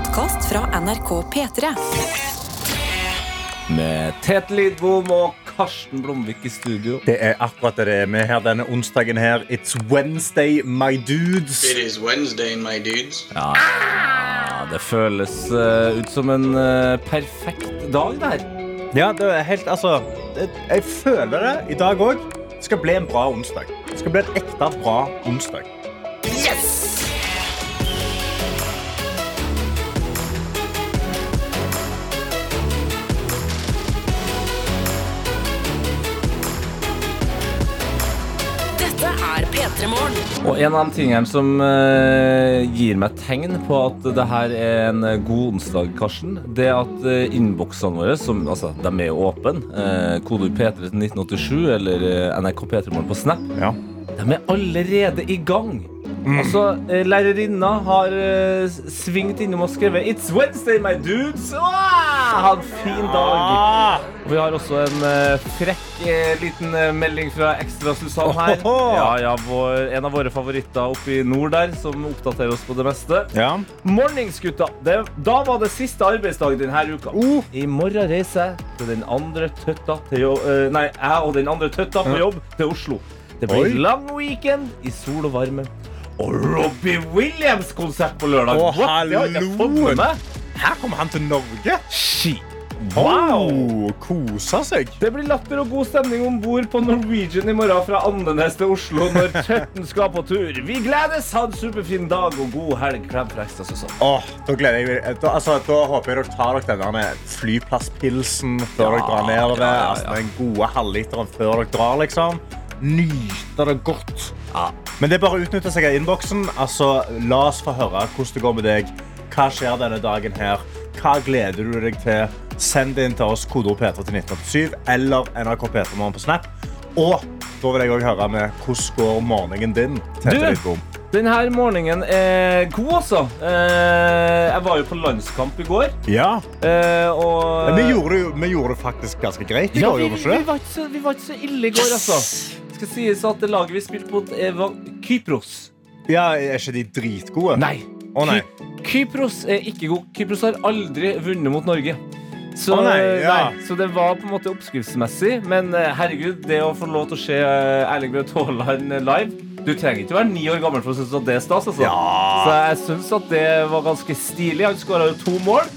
podkast fra NRK P3. Med Tete Lidbom og Karsten Blomvik i studio. Det er akkurat det det er med her denne onsdagen her. It's Wednesday, my dudes. It is Wednesday, my dudes. Ja, det føles uh, ut som en uh, perfekt dag, det her. Ja, det er helt, altså det, Jeg føler det i dag òg. Det skal bli en bra onsdag. Det skal bli en ekte bra onsdag. Og en av de tingene som uh, gir meg tegn på at det her er en eh, god onsdag, Karsten, det er at uh, innboksene våre, som, altså, de er jo åpne, uh, kodeord P3 til 1987 eller uh, NRK P3 Morgen på Snap, Ja. de er allerede i gang. Altså, eh, Lærerinna har eh, svingt innom og skrevet 'It's Wednesday, my dudes'. Åh, ha en fin dag. Og Vi har også en eh, frekk eh, liten eh, melding fra Ekstra Susann her. Ohoho! Ja, ja, vår, En av våre favoritter oppe i nord der, som oppdaterer oss på det meste. ja. Mornings, gutta. Det, da var det siste arbeidsdag denne uka. Oh. I morgen reiser jeg til den andre tøtta til jobb, eh, Nei, jeg og den andre tøtta på jobb til Oslo. Det blir Oi. lang weekend i sol og varme. Og Robbie Williams-konsert på lørdag. Å, meg. Her kommer han til Norge. Shit. Wow! Kosa seg. Det blir latter og god stemning om bord på Norwegian i morgen fra Andenes til Oslo når Tøtten skal på tur. Vi gledes! Ha en superfin dag og god helg. Klem fra Ekstra Susann. Oh, da gleder jeg meg. Da, altså, da håper jeg dere tar dere denne flyplasspilsen før Ja, dere drar nedover. ja, ja. Altså, den gode halvliteren før dere drar, liksom. Nyte det godt. Ja. Men det er bare å utnytte seg av innboksen. Altså, la oss få høre hvordan det går med deg. Hva skjer denne dagen her? Hva gleder du deg til? Send det inn til oss, kodeord P3 til 1987 eller NRK P3 Morgen på Snap. Og da vil jeg òg høre med hvordan går morgenen din? Du! Denne morgenen er god, altså. Eh, jeg var jo på landskamp i går. Ja. eh, og Men vi gjorde, vi gjorde det faktisk ganske greit i ja, går, vi, vi, var ikke så, vi var ikke så ille i går, altså. Skal sies at det laget vi spilte mot, eh, var Kypros. Ja, er ikke de dritgode? Nei. Å, nei. Ky Kypros er ikke god. Kypros har aldri vunnet mot Norge. Så, oh, nei, ja. nei, så det var på en måte oppskriftsmessig. Men eh, herregud, det å få lov til å se eh, Erling Braut Haaland eh, live Du trenger ikke være ni år gammel for å synes at det er stas. Altså. Ja. Så jeg syns at det var ganske stilig. Han skåra jo to mål.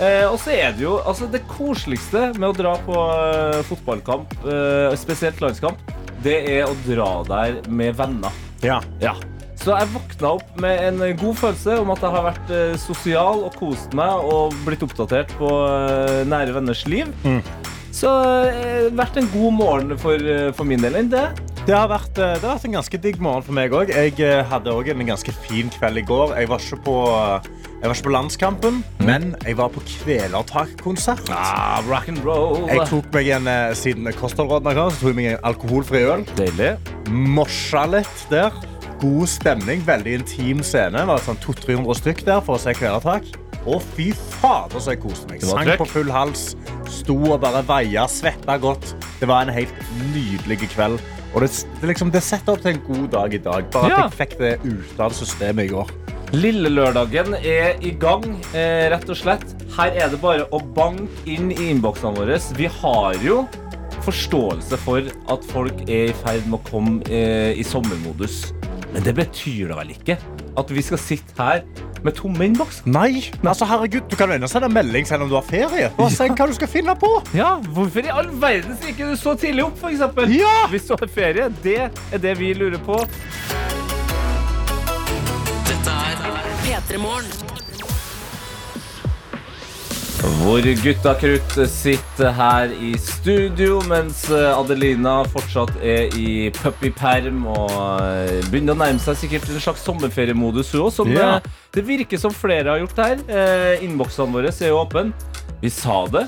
Eh, og så er det jo altså det koseligste med å dra på eh, fotballkamp, eh, spesielt landskamp, det er å dra der med venner. Ja. Ja. Så jeg våkna opp med en god følelse om at jeg har vært eh, sosial og kost meg og blitt oppdatert på eh, nære venners liv. Så det har vært en god morgen for, eh, for min del enn det. Det har, vært, eh, det har vært en ganske digg morgen for meg òg. Jeg eh, hadde òg en ganske fin kveld i går. Jeg var ikke på, eh, jeg var ikke på landskampen, men jeg var på Kvelertak-konsert. Ah, rock and roll. Jeg tok meg en, eh, Siden kostholdsrådene kom, så tok jeg meg en alkoholfri øl. Deilig. Morsa litt der. God stemning, veldig intim scene. Det var sånn 200-300 stykk der for å se Kvelertak. Å, fy fader, så jeg koste meg. Sang på full hals. Sto og bare veia, svetta godt. Det var en helt nydelig kveld. Og det, det, liksom, det setter opp til en god dag i dag. Bare Ja. at jeg fikk det ut av systemet i går. Lille lørdagen er i gang, eh, rett og slett. Her er det bare å banke inn i innboksene våre. Vi har jo forståelse for at folk er i ferd med å komme eh, i sommermodus. Men det betyr da vel ikke at vi skal sitte her med tomme innboks? Nei, men altså, herregud, du kan jo ennå sende melding selv om du har ferie. Og ja. hva du skal finne på. Ja, Hvorfor i all verden gikk du så tidlig opp, f.eks.? Ja! Hvis du har ferie. Det er det vi lurer på. Hvor gutta krutt sitter her i studio, mens Adelina fortsatt er i puppyperm og eh, begynner å nærme seg sikkert en slags sommerferiemodus hun også, som Ja. eh, det virker som flere har gjort her. Eh, Innboksene våre er jo åpne. Vi sa det.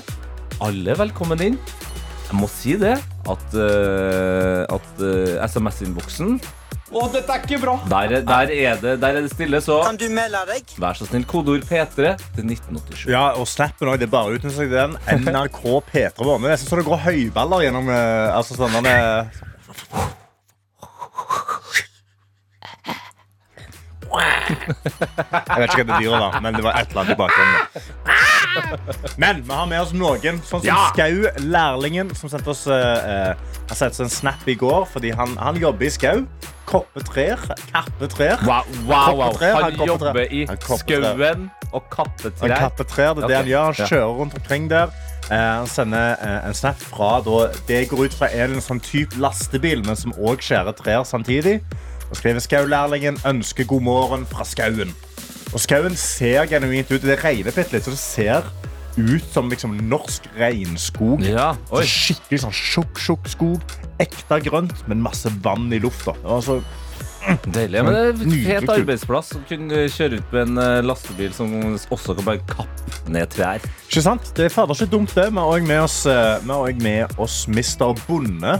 Alle er velkommen inn. Jeg må si det, at, eh, at eh, SMS-innboksen Å, dette er ikke bra! der, er- der, er det, der er det stille, så Kan du melde deg? vær så snill, kodeord P3 til 1987. Ja, og snappen òg. det er bare å utnytte seg den. NRK P3 Morgen. Jeg nesten det går høyballer gjennom eh, altså sånne eh, Jeg vet ikke hva det dyret var, men det var et eller annet i bakgrunnen. Men vi har med oss noen, sånn som Ja. Skau, lærlingen, som sendte oss uh, Han sendte oss en snap i går fordi han, han jobber i Skau. Koppetrær. Kappetrær. Wow, wow, wow. Han han jobber i skauen og skauen og Han kappetrær. kappetrær, det er det han gjør. Han kjører rundt omkring der. Uh, han sender uh, en snap fra da, det går ut fra en sånn type lastebil, men som òg skjærer trær samtidig. Og skriver Skaulærlingen ønsker god morgen fra skauen. Og skauen ser genuint ut. Det regner bitte litt, så det ser ut som liksom norsk regnskog. Ja. Så skikkelig sånn tjukk, tjukk skog. Ekte grønt, men masse vann i lufta. Det var så Deilig. Men det er en fet arbeidsplass å kunne kjøre ut med en eh, lastebil som også kan bare kappe ned trær. Ikke sant? Det er fader ikke dumt, det. Vi har også med oss, eh, med oss Mr. Bonde,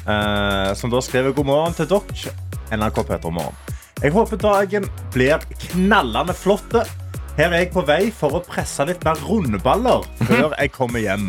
eh, som da skriver god morgen til dere. NRK Peter Morgen. Jeg håper dagen blir knallende flotte. Her er jeg på vei for å presse litt mer rundballer før jeg kommer hjem.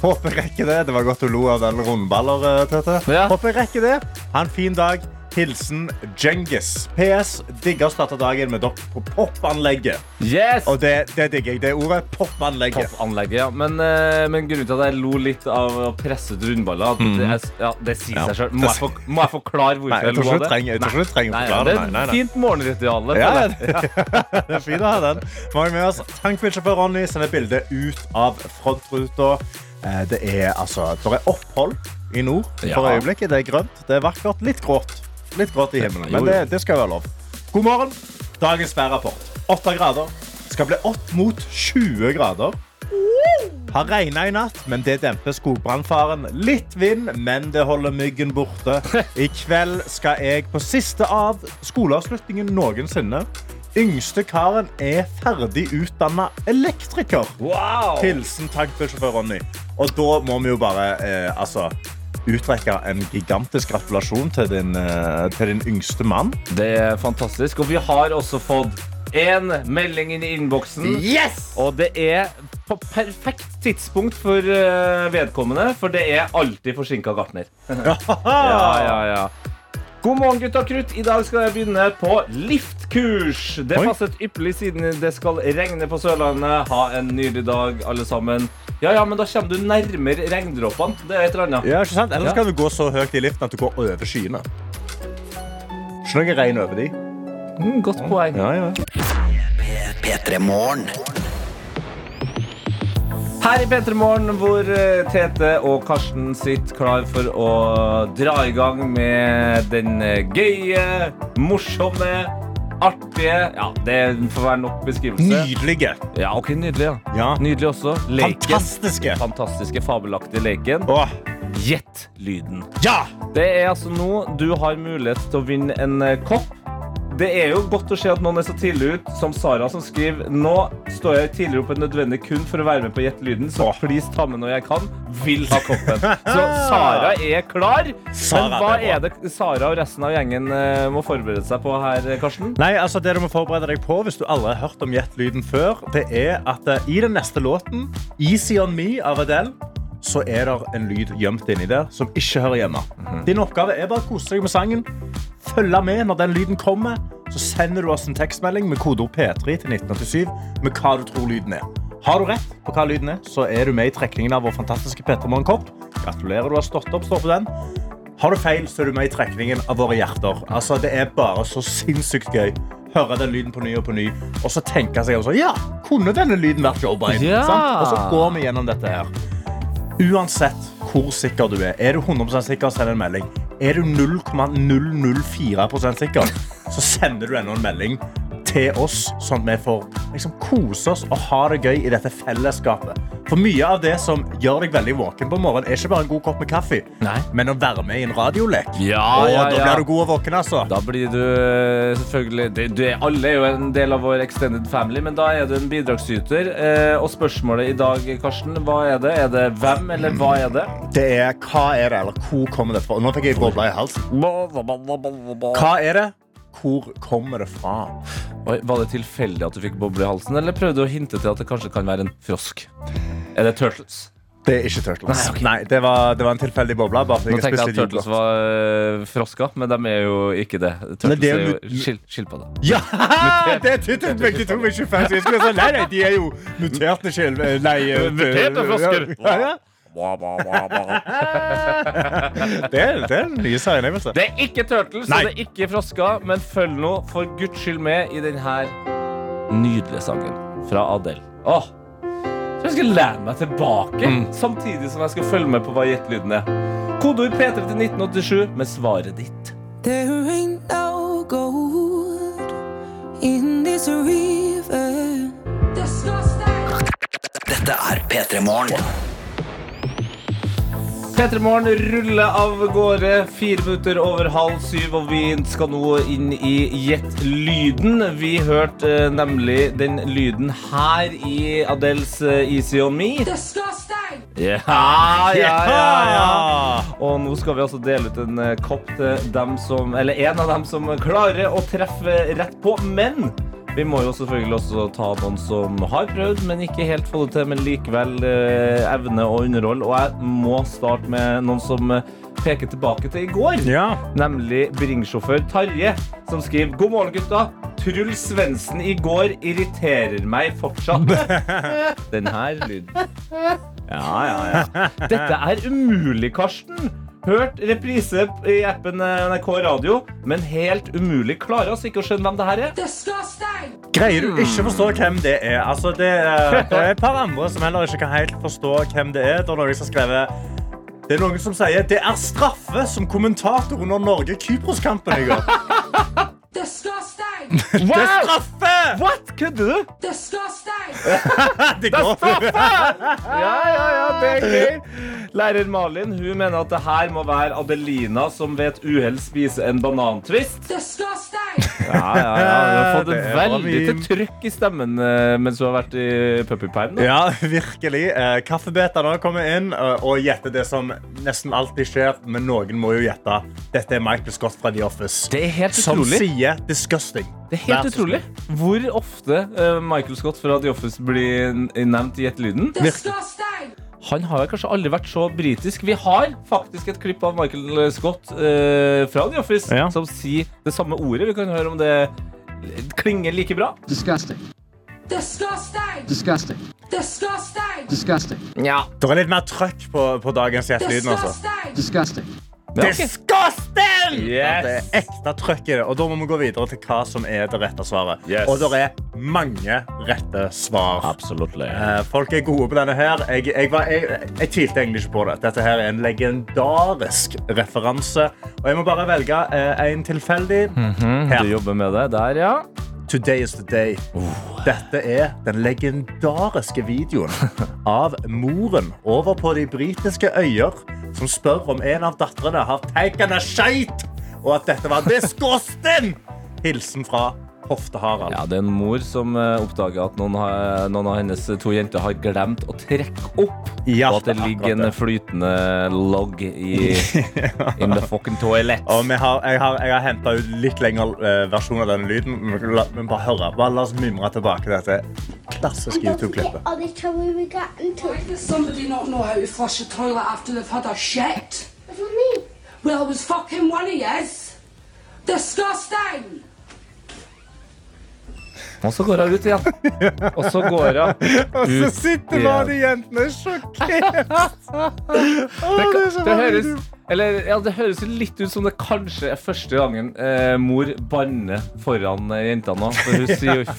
Håper jeg rekker det. Det var godt du lo av den rundballer, eh, Tete. Ja. Håper jeg rekker det. Ha en fin dag. Hilsen Djengis. PS. Digger å starte dagen med dere på popanlegget. Yes! Og det, det digger jeg. Det ordet. Popanlegget. Poppanlegget, ja. Men, eh, men grunnen til at jeg lo litt av å presse ut rundballer, at det, er, ja, det sier Mhm. Ja. seg sjøl. Må, jeg for- må jeg forklare hvorfor Nei, jeg tror lo ikke av du det? trenger, jeg tror ikke du trenger å Nei, forklare det det. er Nei, nei, et nei. fint morgenritual. Ja, føler det, jeg. det er fint å ha den. Vi har med oss tankbilsjåfør Ronny sender bilde ut av frontruta. Eh, Det er, altså, det er opphold i nord Ja. for øyeblikket. Det er grønt, det er vakkert. Litt grått. Litt grått i himmelen, men det, det skal være lov. God morgen. Dagens værrapport. 8 grader. Skal bli opp mot 20 grader. Har regna i natt, men det demper skogbrannfaren. Litt vind, men det holder myggen borte. I kveld skal jeg på siste av skoleavslutningen noensinne. Yngste karen er ferdig utdanna elektriker. Wow! Hilsen tankbilsjåfør Ronny. Og da må vi jo bare eh, altså, utrekke en gigantisk gratulasjon til din, eh, til din yngste mann. Det er fantastisk. Og vi har også fått én melding inn i innboksen. Yes! Og det er på perfekt tidspunkt for eh, vedkommende, for det er alltid forsinka gartner. Ja, ja, ja. God morgen, gutta krutt. I dag skal jeg begynne på liftkurs. Det passet ypperlig siden det skal regne på Sørlandet. Ha en nydelig dag, alle sammen. Ja, ja, men da kommer du nærmere regndråpene. Det er et eller annet. Ja, ikke sant? Ellers Ja. kan du gå så høyt i liften at du går over skyene. Ikke noe regn over de. Mm, godt poeng. Ja, ja. P3 Morgen. Her i P3 Morgen, hvor eh, Tete og Karsten sitter klar for å dra i gang med den eh, gøye, morsomme, artige Ja, det får være nok beskrivelse. Nydelige. Ja, ok, Nydelig, ja. Ja. Nydelig også. Leken. Fantastiske. Fantastiske, fabelaktige leken. Åh, Gjett lyden. ja! Det er altså nå du har mulighet til å vinne en eh, kopp. Det er jo godt å se at noen er så tidlig ut, som Sara, som skriver Nå står jeg tidligere opp enn nødvendig kun for å være med på Gjett lyden, så please ta med når jeg kan. Vil ha koppen. Så Sara er klar. Men hva det er det Sara og resten av gjengen eh, må forberede seg på her, Karsten? Nei, altså Det du må forberede deg på hvis du alle har hørt om Gjett-lyden før, det er at eh, i den neste låten, Easy On Me av Adele, så er det en lyd gjemt inni der som ikke hører hjemme. Din oppgave er bare å kose deg med sangen. Følge med når den lyden kommer. Så sender du oss en tekstmelding med kodeord P3 til 1987 med hva du tror lyden er. Har du rett på hva lyden er, så er du med i trekningen av vår fantastiske P3 Morgen-kopp. Gratulerer, du har stått opp. Står på den. Har du feil, så er du med i trekningen av våre hjerter. Altså, det er bare så sinnssykt gøy. Høre den lyden på ny og på ny. Og så tenke seg også, ja, kunne denne lyden vært Joe Biden? Ja. Og så går vi gjennom dette her. Uansett hvor sikker du er, er du 100% sikker, send en melding. Er du 0,004% sikker, så sender du ennå en melding til oss, sånn at vi får liksom, kose oss og ha det gøy i dette fellesskapet. For mye av det som gjør deg veldig våken på morgenen, er ikke bare en god kopp med kaffe, Nei. men å være med i en radiolek. Ja, og ja, da ja. blir du god og våken, altså. Da blir du eh, selvfølgelig det, du er, Alle er jo en del av vår extended family, men da er du en bidragsyter. Eh, og spørsmålet i dag, Karsten, hva er det? Er det hvem, eller hva er det? Det er hva er det, eller hvor kommer det fra? Nå fikk jeg bobla i halsen. Hva er det? Hvor kommer det fra? Oi, var det tilfeldig at du fikk boble i halsen, eller prøvde du å hinte til at det kanskje kan være en frosk? Er det Turtles? Det er ikke Turtles. Nei, okay. Nei, det, var, det var en tilfeldig boble. Nå jeg tenkte jeg at Turtles var øh, frosker, men de er jo ikke det. Turtles det er er jo skil skilpadder. Ja! Det tok begge to med 25 så jeg skulle si Nei, nei, de er jo muterte. Nei eh, Muterte frosker. Ja, ja. Det, er, det er nye selvangivelse. Det er ikke Turtles, Nei. og det er ikke frosker, men følg nå for guds skyld med i denne nydelige sangen fra Adele. Åh, så jeg skal lene meg tilbake, samtidig som jeg skal følge med på hva gjettelyden er. Kodeord P3 til 1987 med svaret ditt. There ain't no gold in this river. Dette er P3 Morgen. P3 Morgen ruller av gårde fire minutter over halv syv, og vi skal nå inn i Gjett lyden. Vi hørte eh, nemlig den lyden her i Adels eh, Easy On Me. Disgusting! Ja, ja, ja, ja. Og nå skal vi altså dele ut en eh, kopp til dem som Eller en av dem som klarer å treffe rett på. Men vi må jo selvfølgelig også ta noen som har prøvd, men ikke helt få det til, men likevel eh, evne å underholde. Og jeg må starte med noen som eh, peker tilbake til i går. Ja. Nemlig bringsjåfør Tarje, som skriver God morgen, gutta. Truls Svendsen i går irriterer meg fortsatt. Den her lyden. Ja, ja, ja. Dette er umulig, Karsten. Hørt reprise i appen eh, NRK Radio, men helt umulig. Klarer altså ikke å skjønne hvem det her er. Disgusting! Greier du ikke å forstå hvem det er? Altså, det, er det er et par andre som heller ikke kan helt forstå hvem det er. Det er noen som har skrevet det er noen som sier det er straffe som kommentator under Norge-Kypros-kampen i går. Disgusting! Det er straffe! What? Kødder du? Disgusting! Det går. Ja, ja, ja, det er gøy. Lærer Malin hun mener at det her må være Adelina som ved et uhell spiser en banantvist. Disgusting! Ja, ja, ja. Du har fått Det det er bra veldig til trykk i stemmen eh, mens du har vært i puppyperm. Ja, virkelig. Kaffebetene Kaffebeterne kommer inn eh, og gjetter det som nesten alltid skjer. Men noen må jo gjette. Dette er Michael Scott fra The Office. Det er helt utrolig. Som sier 'disgusting'. Det er helt så utrolig hvor ofte eh, Michael Scott fra The Office blir nevnt i Gjettelyden. Han har kanskje aldri vært så britisk. Vi har faktisk et klipp av Michael Scott uh, fra The Office Ja. som sier det samme ordet. Vi kan høre om det klinger like bra. Disgusting. Disgusting! Disgusting. Disgusting! Disgusting. Ja. Det er litt mer trøkk på, på dagens Gjettelyden. Altså. Disgusting! Disgusting. Disgusting! Yes. Det er ekte trøkk i det. Og da må vi gå videre til hva som er det rette svaret. Yes. Og det er mange rette svar. Absolutt. Eh, Folk er gode på denne her. Jeg, jeg, var, jeg, jeg tvilte egentlig ikke på det. Dette her er en legendarisk referanse. Og jeg må bare velge eh, en tilfeldig. Her. Du jobber med det der, ja. Today is the day. Dette er den legendariske videoen av moren over på de britiske øyer som spør om en av datterne har taken a shite, og at dette var disgusting! Hilsen fra Hofte-Harald. Ja, Det er en mor som eh, oppdager at noen, har, noen av hennes to jenter har glemt å trekke opp. Ja, og at det ligger en flytende logg i in the fucking toilet. Og vi har, jeg har, jeg har henta ut litt lengre eh, versjon av denne lyden. Men bare høre. Bare la oss mimre tilbake til dette klassiske YouTube-klippet. all the trouble we got into. Why does somebody not know how to flush a toilet after they've had a shit? What do you mean? Well, it was fucking one of yous. Disgusting! Og så går hun ut igjen. Og så går hun Og så sitter bare de jentene sjokkert. Det, det, høres, eller, ja, det høres litt ut som det kanskje er første gangen eh, mor banner foran eh, jentene nå. For hun sier jo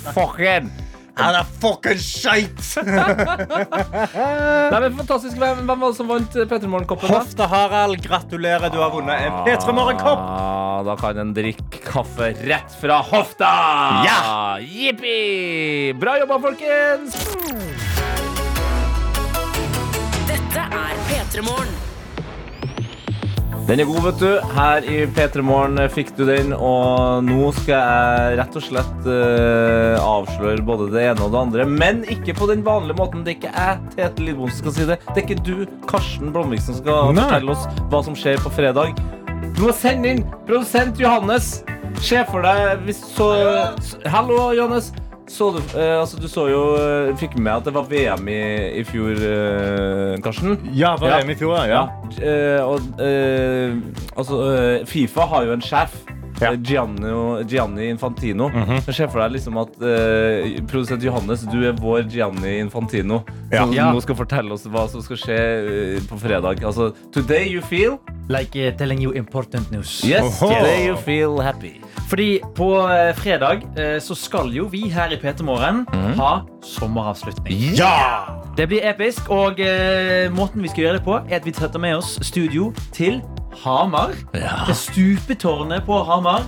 'fucking'. det er fucking shit Nei, men fantastisk. Hvem, hvem var det som vant eh, P3 Morgen-koppen? Hofte-Harald, gratulerer. Du har vunnet en P3 Morgen-kopp. Ah, da kan en drikke kaffe rett fra hofta! Ja! Jippi! Bra jobba, folkens! Dette er P3 Morgen. Den er god, vet du. Her i P3 Morgen fikk du den, og nå skal jeg rett og slett uh, avsløre både det ene og det andre. Men ikke på den vanlige måten. Det er ikke jeg, Tete Lidbom, som skal si det. Det er ikke du, Karsten Blomvik, som skal Nei. fortelle oss hva som skjer på fredag. Du må sende inn produsent Johannes. Se for deg hvis så Hallo, Johannes. Så du, eh, altså, du så jo eh, Fikk med at det var VM i, i fjor, eh, Karsten? Ja, var Ja. VM i fjor, ja. Ja. eh, og eh, altså, eh, Fifa har jo en sjef. Ja. eh, Gianni, Gianni Infantino. Jeg ser for deg liksom at eh, produsent Johannes, du er vår Gianni Infantino. Ja. Som Ja. nå skal fortelle oss hva som skal skje eh, på fredag. Altså, today you feel Like uh, telling you important news. Yes, Oho. today you feel happy. Fordi på eh, fredag eh, så skal jo vi her i P3 Morgen ha sommeravslutning. Ja! Det blir episk, og eh, måten vi skal gjøre det på, er at vi setter med oss studio til Hamar. Det stupetårnet på Hamar.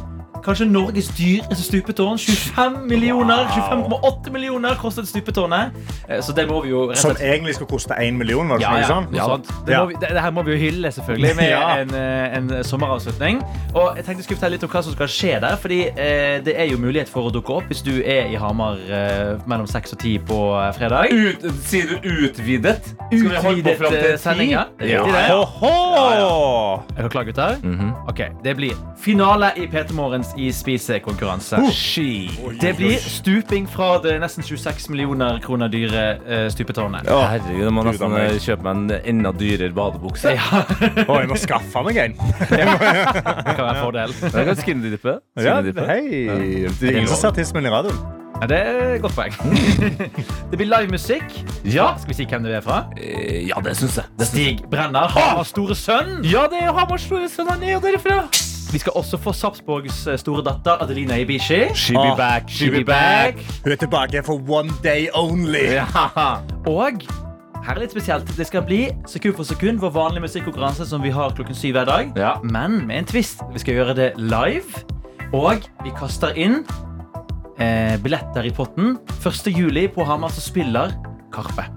Kanskje Norges dyreste stupetårn. 25 millioner, 25,8 millioner kostet stupetårnet. Eh, Så det må vi jo rett og Som egentlig skal koste 1 million, var det ja, ja, sånn? Ja. Det, Ja. må vi, det, det her må vi jo hylle, selvfølgelig, med Ja. en, eh, en sommeravslutning. Og jeg tenkte jeg skulle fortelle litt om hva som skal skje der. Fordi eh, det er jo mulighet for å dukke opp hvis du er i Hamar eh, mellom 6 og 10 på eh, fredag. Ut, sier du utvidet? Skal vi holde på fram til sending, ja. Ja, ja. det. Oho! Er dere klare, gutter? Mhm. Ok, Det blir finale i P3 Morgens isspisekonkurranse. Ski. Det blir stuping fra det nesten 26 millioner kroner dyre eh, stupetårnet. Herregud, jeg må nesten eh, kjøpe meg en enda dyrere badebukse. Ja, Å, jeg må skaffe meg en. det kan være en fordel. Jeg kan skinnydippe. Ja, hei. Det er ingen som ser tissen min i radioen. Ja, det er et godt poeng. det blir livemusikk. Ja. Skal vi si hvem det er fra? Eh, ja, det syns jeg. Det. Stig Brenner, Hamars store sønn. Ja, det er Hamars store sønn. Han er jo derifra. Vi skal også få Sarpsborgs eh, store datter Adelina Ibishi. She be Ah, back, she be back. Hun er tilbake for one day only. Ja. Og her er litt spesielt. Det skal bli sekund for sekund vår vanlige musikkonkurranse som vi har klokken syv hver dag. Ja. Men med en twist. Vi skal gjøre det live. Og vi kaster inn eh, billetter i potten. 1. juli på Hamar så spiller Karpe.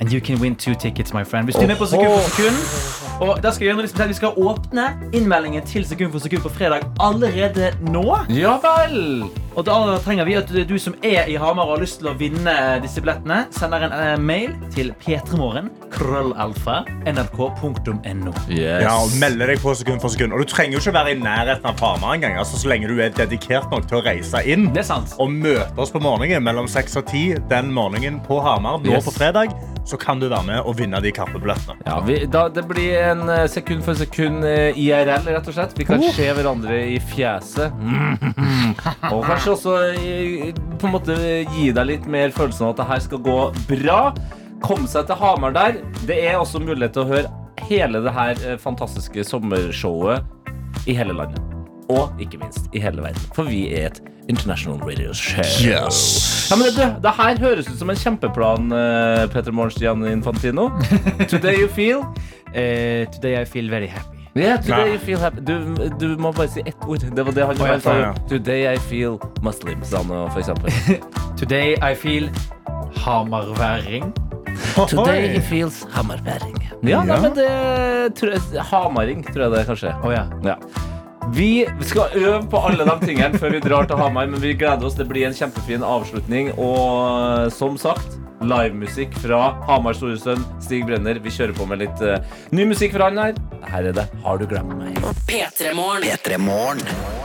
And you can win two tickets, my friend. Hvis du er med på sekund for sekund. Og da skal Vi gjøre noe spesielt. Vi skal åpne innmeldingen til sekund for sekund på fredag allerede nå. ja vel. Og da trenger vi at du som er i Hamar og har lyst til å vinne disse billettene, sender en eh, mail til p3morgen krøllalfa nrk.no. Yes. Ja, og Melde deg på sekund for sekund. Og Du trenger jo ikke være i nærheten av Hamar engang. Altså, så lenge du er dedikert nok til å reise inn Det er sant. og møte oss på morgenen mellom 6 og 10 den morgenen på Hamar nå Yes. på fredag, så kan du være med og vinne de kappebillettene. Ja, vi, da, det blir en eh, sekund for sekund eh, IRL, rett og slett. Vi kan se hverandre i fjeset. Og kanskje også eh, på en måte gi deg litt mer følelsen av at det her skal gå bra. Komme seg til Hamar der. Det er også mulighet til å høre hele det her fantastiske sommershowet i hele landet. Og ikke minst i hele verden. For vi er et international radio show. Ja, men det, det her høres ut som en kjempeplan, uh, Petter Mornstian Infantino. Today you feel uh, today I feel very happy. Yeah, today Ja. you feel happy. Du, du må bare si ett ord. Det var det han oh, ja, sa. ja. Today I feel muslim, sa han for eksempel. Today I feel hamarværing. Today it feels hamarværing. Ja, nei, men det tror jeg, Hamaring, tror jeg det kanskje. Oh, ja. Ja. Vi skal øve på alle de tingene før vi drar til Hamar, men vi gleder oss. Det blir en kjempefin avslutning. Og som sagt, livemusikk fra Hamar Storesønn, Stig Brenner. Vi kjører på med litt uh, ny musikk fra han her. Her er det Har du glemt meg? P3 Morgen.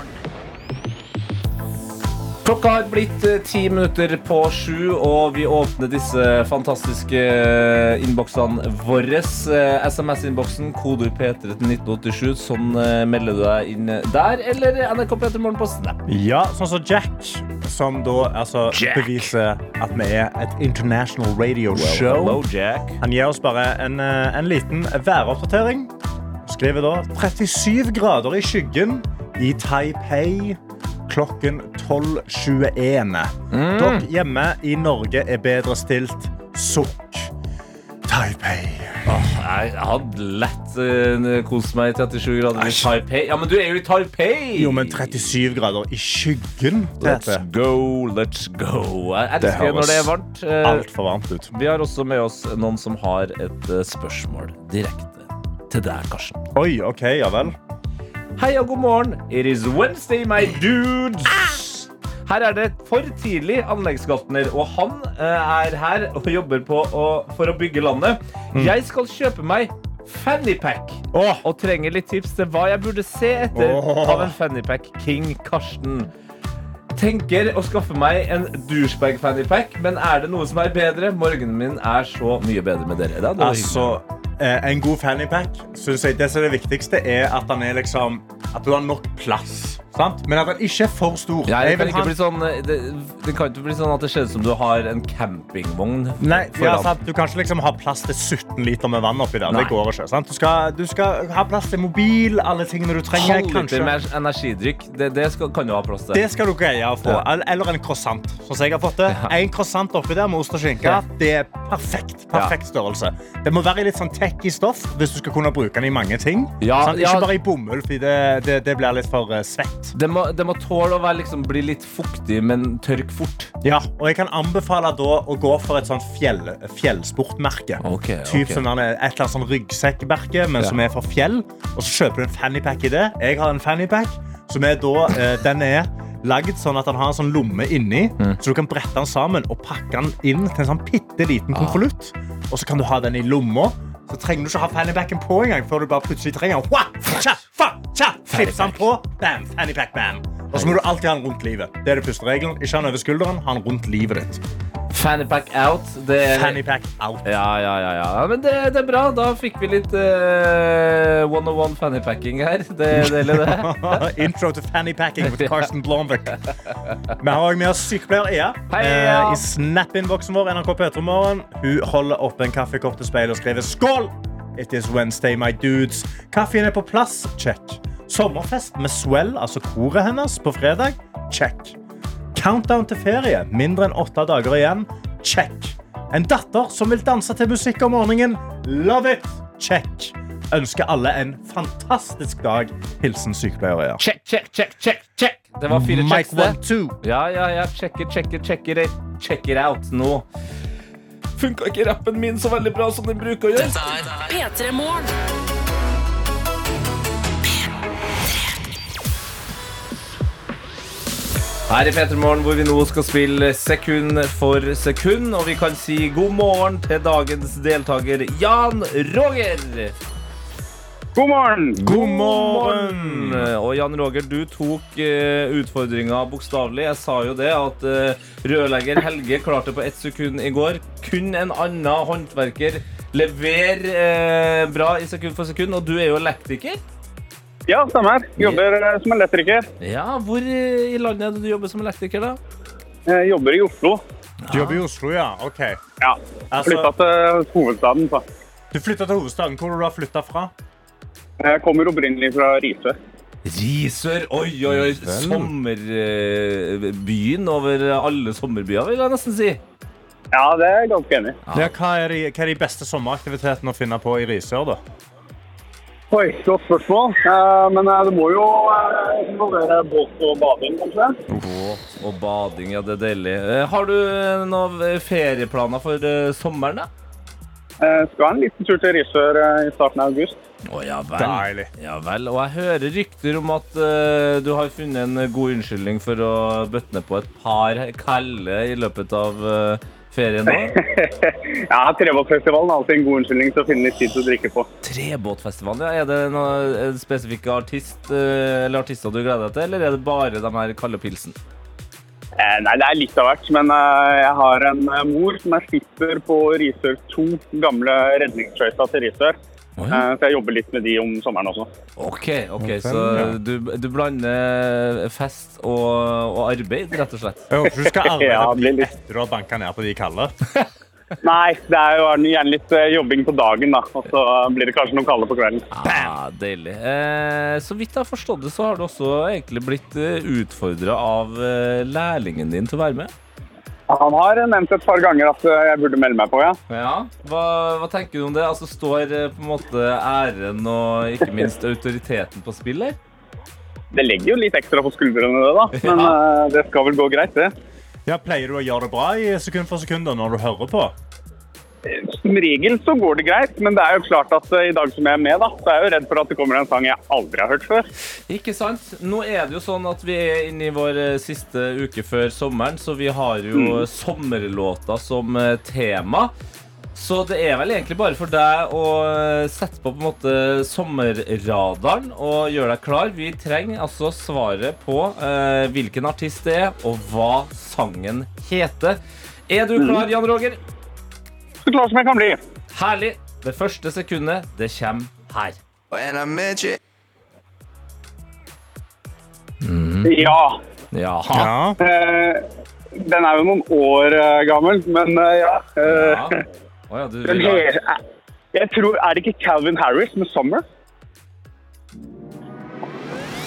P3 Morgen. Klokka har blitt eh, ti minutter på sju, og vi åpner disse fantastiske eh, innboksene våre. Eh, SMS-innboksen, kodeord P3 til 1987. Sånn melder du deg inn der. Eller NRK P3 Morgen på Snap. Ja, sånn som Jack, som da altså Jack. beviser at vi er et international radio show. Jack. Han gir oss bare en, en liten væroppdatering. Skriver da 37 grader i skyggen i Taipei klokken 12.21. Dere hjemme i Norge er bedre stilt. Sukk. Taipei. Jeg hadde lett uh, kost meg i 37 grader i Taipei. Ja, men du er jo i Taipei! Jo, men 37 grader i skyggen, Let's dette. go, let's go. Jeg Det elsker når det er varmt. Alt Altfor varmt ut. Vi har også med oss noen som har et eh, spørsmål direkte til deg, Karsten. Oi, OK, ja vel. Hei og god morgen. It is Wednesday, my dudes. Her er det for tidlig anleggsgartner, og han eh, er her og jobber på å, for å bygge landet. Jeg skal kjøpe meg fannypack oh. og trenger litt tips til hva jeg burde se etter oh. av en fannypack King Karsten. tenker å skaffe meg en douchebag fannypack, men er det noe som er bedre? Morgenen min er så mye bedre med dere. Da, det var Altså, eh, en god fannypack synes jeg, Det det viktigste, er at den er liksom At du har nok plass. Sant? Men at den ikke er for stor. Ja, det, kan ikke bli sånn, det, det kan ikke bli sånn at det ser ut som du har en campingvogn Nei, ja? Du kan ikke liksom ha plass til 17 liter med vann oppi der. Nei. Det går ikke. Sant? Du, skal, du skal ha plass til mobil, alle tingene du trenger. Halvliter med energidrikk, det, det skal, kan du ha plass til. Det skal du greie å få. Ja. Eller- en croissant. Sånn som jeg har fått det. En croissant oppi der med ost og skinke. Ja. Det er perfekt. Perfekt størrelse. Det må være litt sånn techy stoff hvis du skal kunne bruke den i mange ting. Ja, ja. Ikke bare i bomull, for det, det, det blir litt for eh, svett. Det må, det må tåle å være, liksom, bli litt fuktig, men tørk fort. Ja, og jeg kan anbefale da å gå for et sånt fjell, fjellsportmerke. Okay, Typ okay. som et eller annet sånn ryggsekkmerke, men Ja. som er for fjell. Og så kjøper du en fannypack i det. Jeg har en fannypack som er da eh, Den er lagd sånn at den har en sånn lomme inni, Mm. så du kan brette den sammen og pakke den inn til en sånn bitte liten konvolutt. Og så kan du ha den i lomma. Så trenger du ikke ha fannypacken på engang før du bare plutselig trenger den. Wah! Tja! Fa! Tja! Klipse den på. Bam! Fannypack, bam! Og så må du alltid ha den rundt livet. Det er det første regelen. Ikke ha den over skulderen, ha den rundt livet ditt. Fannypack out. Det Fannypack out. ja, ja, ja, ja. ja. Men det, det er bra. Da fikk vi litt uh, one-on-one fannypacking her. Det er det. Intro to fannypacking with Carsten Blomvik. Vi har også med oss sykepleier Ea. Hei, eh, uh, I Snap-innboksen vår NRK P3 Hun holder opp en kaffekopp til speilet og skriver skål! It is Wednesday, my dudes. Kaffen er på plass. Check. Sommerfest med Swell, altså koret hennes, på fredag. Check. Countdown til ferie. Mindre enn åtte dager igjen. Check. En datter som vil danse til musikk om morgenen. Love it! Check. Ønsker alle en fantastisk dag. Hilsen sykepleier Ea. Check, check, check, check, check. Det var fire Mike checks, det. one, two. Ja, ja, ja. Checker, checker, checker. it, check it, check it out nå. Funka ikke rappen min så veldig bra som den bruker å gjøre. P3 Morgen. Her i P3 Morgen hvor vi nå skal spille sekund for sekund, og vi kan si god morgen til dagens deltaker Jan Roger. God morgen! God morgen! Og Jan Roger, du tok uh, utfordringa bokstavelig. Jeg sa jo det at eh, rørlegger Helge klarte på ett sekund i går. Kun en annen håndverker leverer eh, bra i sekund for sekund, og du er jo elektriker. Ja, stemmer. Jobber eh, som elektriker. Ja, Hvor eh, i landet er det du jobber som elektriker, da? Jeg jobber i Oslo. Du jobber i Oslo, ja. Ok. Ja. Altså- Flytta til hovedstaden. Så. Du flytta til hovedstaden. Hvor har du flytta fra? Jeg kommer opprinnelig fra Risør. Risør. Oi, oi, oi. Sommerbyen over alle sommerbyer, vil jeg nesten si. Ja, det er jeg ganske enig i. Ja, hva, de, hva er de beste sommeraktivitetene å finne på i Risør, da? Oi, godt spørsmål. Eh, men eh, det må jo eh, involvere båt og bading, kanskje. Båt og bading, ja, det er deilig. Eh, Har du eh, noen ferieplaner for eh, sommeren, da? Eh, skal en liten tur til Risør eh, i starten av august. Å ja vel. Deilig. Ja vel. Og jeg hører rykter om at eh, du har funnet en god unnskyldning for å bøtte ned på et par kalde i løpet av eh, ferien nå. Ja, Trebåtfestivalen er alltid en god unnskyldning til å finne litt tid til å drikke på. Trebåtfestivalen, ja. Er det noen spesifikke artist eh, eller artister du gleder deg til, eller er det bare de her kalde pilsen? Eh, nei, det er litt av hvert. Men eh, jeg har en eh, mor som er skipper på Risør 2, gamle redningsskøyta til Risør. Å ja. Eh, så jeg jobber litt med de om sommeren også. OK, ok, så du, du blander fest og, og arbeid, rett og slett? Jeg håper du skal arbeide Ja, etter du har banka ned på de kalde. Nei, det er jo gjerne litt eh, jobbing på dagen, da. Og så blir det kanskje noen kalde på kvelden. Ah, deilig. Eh, så vidt jeg har forstått det, så har du også egentlig blitt uh, utfordra av eh, lærlingen din til å være med. Han har nevnt et par ganger at eh, jeg burde melde meg på, ja. Ja. Hva, hva tenker du om det? Altså, Står eh, på en måte æren og ikke minst autoriteten på spill her? Det legger jo litt ekstra på skuldrene, det, da. Men Ja. eh, det skal vel gå greit, det. Ja, Pleier du å gjøre det bra i sekund for sekund når du hører på? Som regel så går det greit, men det er jo klart at eh, i dag som jeg er med, da, så er jeg jo redd for at det kommer en sang jeg aldri har hørt før. Ikke sant? Nå er det jo sånn at vi er inne i vår eh, siste uke før sommeren, så vi har jo sommerlåter som eh, tema. Så det er vel egentlig bare for deg å sette på på en måte sommerradaren og gjøre deg klar. Vi trenger altså svaret på eh, hvilken artist det er, og hva sangen heter. Er du klar, Jan Roger? Så klar som jeg kan bli. Herlig. Det første sekundet, det kommer her. Ja. Jaha. Ja. Eh, den er jo noen år eh, gammel, men eh, ja. Eh, Ja. Oh, ja, du den vil ha he- jeg tror, Er det ikke Calvin Harris med 'Summer'?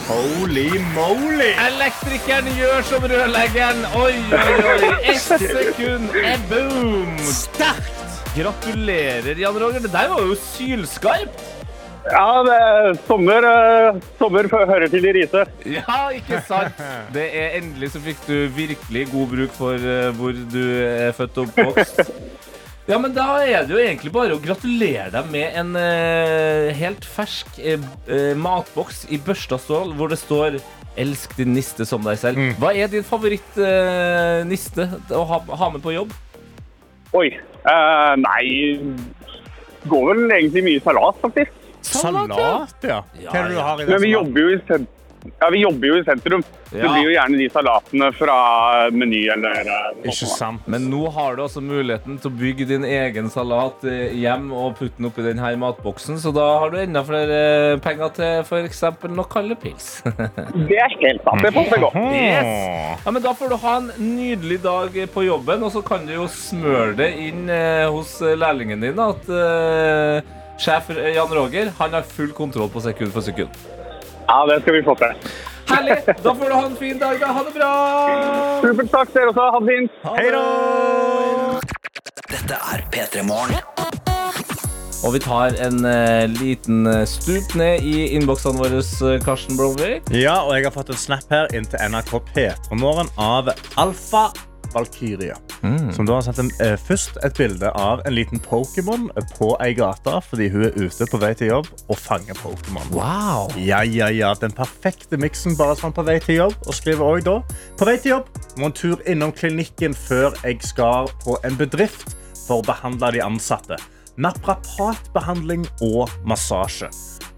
Holy moly! Elektrikeren gjør som rørleggeren. Oi, oi, oi. Ett sekund er boom. Sterkt. Gratulerer, Jan Roger. Det der var jo sylskarpt. Ja, det er sommer, eh, sommer hører til i Risør. Ja, ikke sant? Det er Endelig så fikk du virkelig god bruk for eh, hvor du er født og oppvokst. Ja, men Da er det jo egentlig bare å gratulere deg med en eh, helt fersk eh, eh, matboks i børsta stål hvor det står 'Elsk din niste som deg selv'. Hva er din favoritt-niste å ha, ha med på jobb? Oi. eh, nei Går vel egentlig mye salat, faktisk. Salat, ja. Hva er det du har i det? Men vi jobber jo i, sen ja, vi jobber jo i sentrum. Ja. det blir jo gjerne de salatene fra Meny eller eh, noe Ikke sant. Men nå har du altså muligheten til å bygge din egen salat eh, hjem og putte den oppi denne matboksen, så da har du enda flere penger til f.eks. noe kalde pils. Det er helt sant. Det passer godt. Yes. Ja, men Da får du ha en nydelig dag på jobben, og så kan du jo smøre det inn eh, hos eh, lærlingen din at uh, sjef Jan Roger han har full kontroll på sekund for sekund. Ja, det skal vi få til. Herlig! Da får du ha en fin dag. da. Ha det bra! Supert. Takk, dere også. Ha det fint. Hei da! Dette er P3 Morgen. Og vi tar en eh, liten eh, stup ned i innboksene våre, eh, Karsten Blomvik. Ja, og jeg har fått en snap her inn til NRK P3morgen av Alfa Valkyria. Som da har sendt en, eh, først et bilde av en liten Pokémon på ei gate fordi hun er ute på vei til jobb og fanger Pokémon. Wow. Ja, ja, ja, Den perfekte miksen bare sånn på vei til jobb. Og skriver også da På vei til jobb må en tur innom klinikken før jeg skal på en bedrift for å behandle de ansatte. Naprapatbehandling og massasje.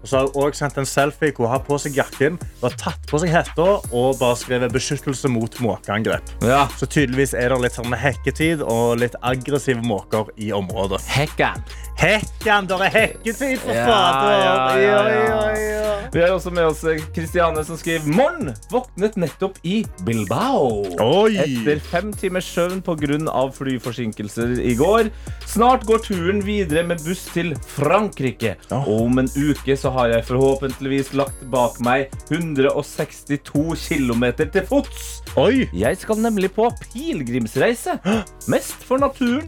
Og så har hun også sendt en selfie hvor hun har på seg jakken, hun har tatt på seg hetta og bare skrevet 'beskyttelse mot måkeangrep'. Ja. Så tydeligvis er det litt sånn hekketid og litt aggressive måker i området. Hekkan. Hekkan, Det er hekketid, for Ja, fader! ja, ja. ja, ja. Vi har også med oss eh, Kristiane som skriver Morn våknet nettopp i Bilbao. Oi! Etter fem timers søvn pga. flyforsinkelser i går. Snart går turen videre med buss til Frankrike. Og om en uke så har jeg forhåpentligvis lagt bak meg 162 km til fots. Oi! Jeg skal nemlig på pilegrimsreise. Mest for naturen.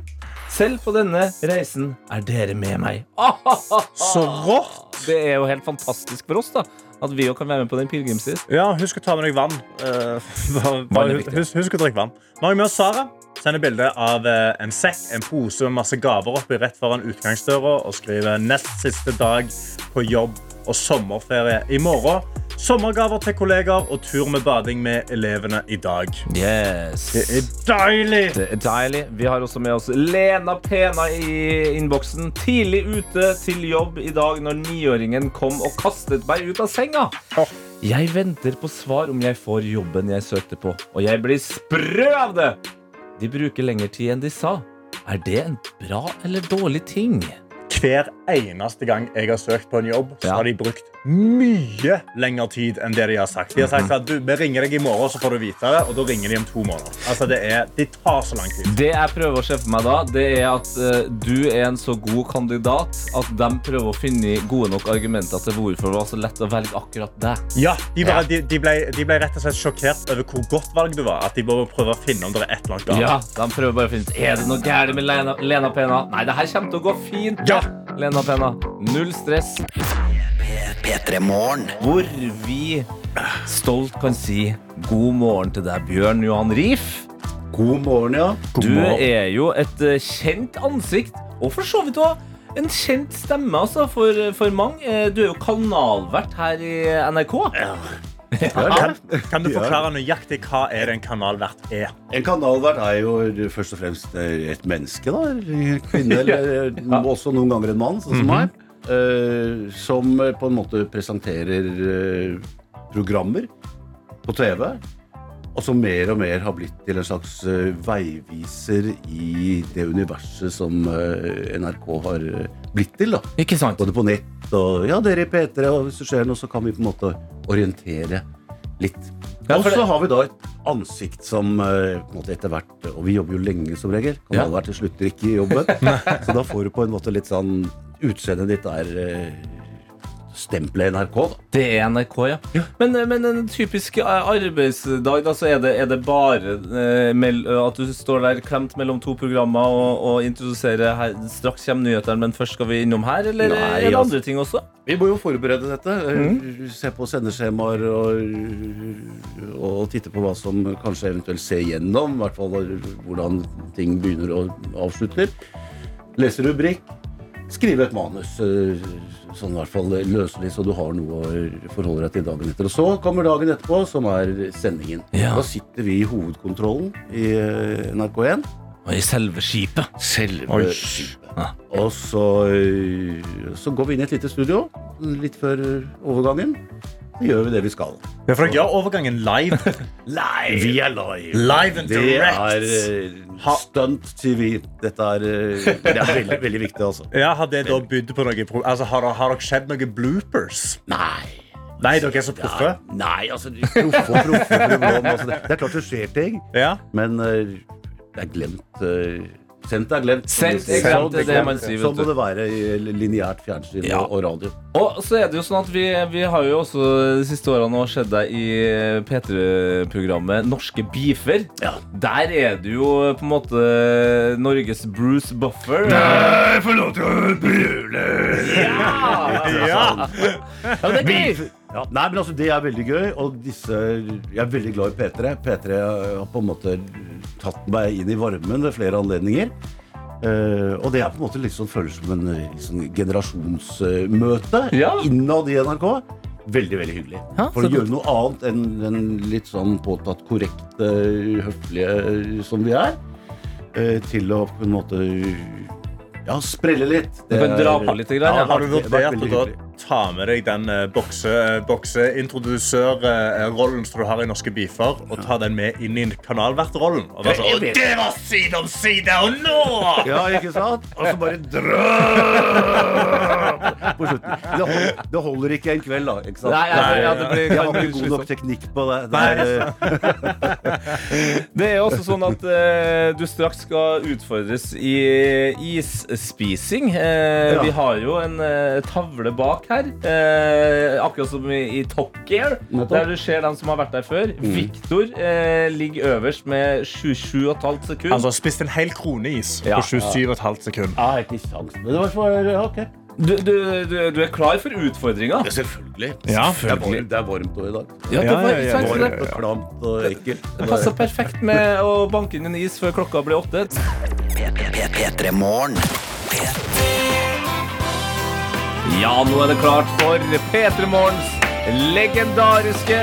Selv på denne reisen er dere med meg. Så rått! Det er jo helt fantastisk for oss da at vi òg kan være med på den pilegrimsreisen. Ja, husk å ta med deg vann. Eh, bare, husk å drikke vann. Nå har vi med oss Sara. Sender bilde av eh, en sekk, en pose med masse gaver oppi rett foran utgangsdøra og skriver nest siste dag på jobb og sommerferie i morgen. Sommergaver til kollegaer og tur med bading med elevene i dag. Yes. Det er deilig! Det er deilig. Vi har også med oss Lena Pena i innboksen. Tidlig ute til jobb i dag når niåringen kom og kastet meg ut av senga. Jeg venter på svar om jeg får jobben jeg søkte på, og jeg blir sprø av det. De bruker lengre tid enn de sa. Er det en bra eller dårlig ting? Hver eneste gang jeg har søkt på en jobb, så har de brukt mye lengre tid enn det de har sagt. De har sagt at du, vi ringer deg i morgen, så får du vite det, og da ringer de om to måneder. Altså, det, er, de tar så lang tid. Det jeg prøver å se for meg da, det er at uh, du er en så god kandidat at de prøver å finne gode nok argumenter til hvorfor det var så lett å velge akkurat deg. Ja, de, bare, Ja. de, de, ble, de ble rett og slett sjokkert over hvor godt valg du var. At de bare prøver å finne om det er et eller annet galt. Ja, de prøver bare å finne Er det noe galt med Lena, Lena Pena. Nei, det her kommer til å gå fint. Ja. Lena Penna. Null stress. P3 Morgen. Hvor vi stolt kan si god morgen til deg, Bjørn Johan Riif. God morgen, ja. God Du morgen. er jo et eh, kjent ansikt, og for så vidt også en kjent stemme altså, for, for mange. Eh, Du er jo kanalvert her i NRK. Kan, kan du forklare nøyaktig hva er det en kanalvert er? En kanalvert er jo først og fremst eh, et menneske, da. En Kvinne, eller ja. også noen ganger en mann, sånn som meg. Uh, som eh, på en måte presenterer uh, programmer på TV. Og som mer og mer har blitt til en slags eh, veiviser i det universet som eh, NRK har eh, blitt til. da Ikke sant? Både på nett og ja, dere i P3, og hvis det skjer noe, så kan vi på en måte orientere litt. Ja, og så har vi da et ansikt som på en måte etter hvert Og vi jobber jo lenge som regel. Kan Ja. alle være til slutter ikke i jobben. så da får du på en måte litt sånn Utseendet ditt er stempelet NRK, da. Det er NRK, ja. Men, men en typisk eh, arbeidsdag, da, så er det, er det bare eh, at du står der klemt mellom to programmer og, og introduserer her. Straks kommer nyhetene, men først skal vi innom her, eller Nei, er det altså- andre ting også? Vi må jo forberede dette. Mm. Se på sendeskjemaer og, og titte på hva som kanskje eventuelt ser gjennom. I hvert fall hvordan ting begynner og avslutter. Lese rubrikk. Skrive et manus. eh, Sånn i hvert fall løselig, så du har noe å forholde deg til dagen etter. Og så kommer dagen etterpå, som er sendingen. Ja. Da sitter vi i hovedkontrollen i eh, NRK1. Og I selve skipet. Selve Oi. skipet. Ja. Og så, øh, så går vi inn i et lite studio litt før overgangen. Gjør vi det vi skal. For jeg gjør overgangen live. Vi er live. Live and Det direct. er uh, stunt-TV. Dette er, uh, det er veldig, veldig viktig, altså. Ja, Har det da bydd på noe pro- altså, har, det, har dere skjedd noen bloopers? Nei. Nei, dere er så proffe. Ja, nei, altså Proffe og proffe. det, det er klart det skjer ting, Ja. men uh, det er glemt. øh, Sendt er glemt. Sendt er glemt, det er det man sier, vet Sånn må du. det være i lineært fjernsyn Ja. og, radio. Og så er det jo sånn at vi, vi har jo også de siste årene nå sett deg i P3-programmet Norske beefer. Ja. Der er du jo på en måte Norges Bruce Buffer. Jeg får lov til å brule! Ja! Ja. Ja, det er gøy! Ja, nei, men altså, Det er veldig gøy, og disse, jeg er veldig glad i P3. P3 har på en måte tatt meg inn i varmen ved flere anledninger. Uh, og det er på en måte litt sånn, føles som en liksom, generasjonsmøte Ja. innad i NRK. Veldig, veldig hyggelig. Ja, For å gjøre noe annet enn den litt sånn påtatt korrekte, høflige som vi er, uh, til å på en måte ja, sprelle litt. Det, kan dra på litt. Grann, ja. Har du vurdert å hyggelig. Ta med deg den bokseintrodusørrollen bokse, bokseintroduserrollen som du har i Norske beefer, og ta den med inn i kanalvertrollen? Og være sånn, «Og det var side om side, og nå! Ja, ikke sant? Og så bare drøm på slutten. Det holder, det holder ikke en kveld, da. Ikke sant? Nei, ja, det- ja, det blir- jeg har ikke god nok teknikk på det. det er, eh, Det er også sånn at uh, du straks skal utfordres i isspising. Uh, Ja. Vi har jo en uh, tavle bak her, eh, akkurat som i, i Top Gear, Nettopp. der du ser dem som har vært der før. Victor eh, ligger øverst med 27,5 sekunder. Altså, spist en hel kroneis Ja. på 27,5 sekunder. Ja, ikke det var for okay. ok. du, du, du, du er klar for utfordringa? Ja, selvfølgelig. Ja. Det er varmt, det er varmt også i dag. Ja, det var ja, Varmt og klamt og ekkelt. det passer perfekt med å banke inn en is før klokka blir åtte. P3 Morgen. Ja, nå er det klart for P3 Morgens legendariske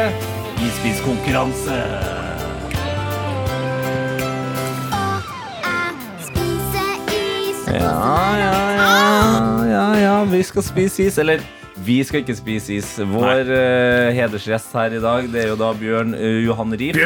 isbiskonkurranse. Ja, ja, ja, ja, ja, vi skal spise is. Eller, vi skal ikke spise is. Vår uh, hedersgjest her i dag, det er jo da Bjørn uh, Johan Rief.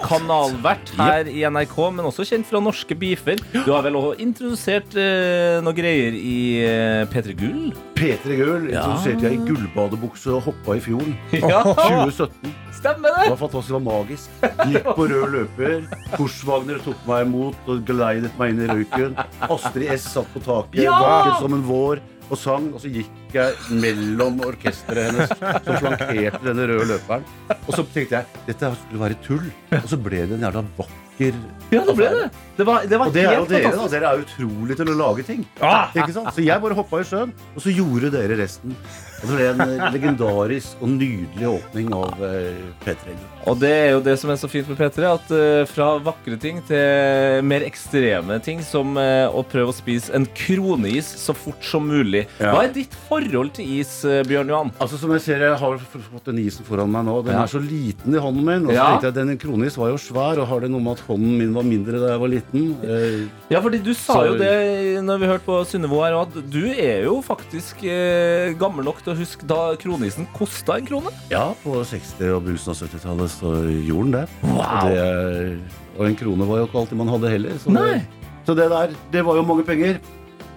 Kanalvert her i NRK, men også kjent fra norske beefer. Du har vel også introdusert uh, noe greier i uh, P3 Gull? P3 Gull introduserte jeg i gullbadebukse og hoppa i fjorden. Ja, 2017. stemmer Det det! var fantastisk, det var magisk. Gikk på rød løper. Korsvagner tok meg imot og geleidet meg inn i røyken. Astrid S satt på taket, Ja! vakker som en vår, og sang. Og så gikk jeg mellom orkesteret hennes, som flankerte denne røde løperen. Og så tenkte jeg dette skulle være tull. Og så ble det en jævla vakker. Ja, det ble det. Det var, det var Og det er jo dere, da. Dere er utrolig til å lage ting. Ikke sant? Så jeg bare hoppa i sjøen, og så gjorde dere resten. Det ble en eh, legendarisk og nydelig åpning av eh, P3. Og det er jo det som er så fint med P3, at eh, fra vakre ting til mer ekstreme ting, som å prøve å spise en kroneis så fort som mulig. Ja. Hva er ditt forhold til is, Bjørn Johan? Altså som Jeg ser, jeg har fått den isen foran meg nå. Den Ja. er så liten i hånden min. Og så Ja. tenkte jeg, Den kronis var jo svær, og har det noe med at hånden min var mindre da jeg var liten? Eh, Ja, fordi du sa Så- jo det når vi hørte på Synnøve her, at du er jo faktisk eh, gammel nok til å huske da kronisen kosta en krone. ja, på 60- og begynnelsen av 70-tallet så gjorde den det. Wow. Det. og en krone var jo ikke alltid man hadde heller. Så Nei. det, så det der, det var jo mange penger.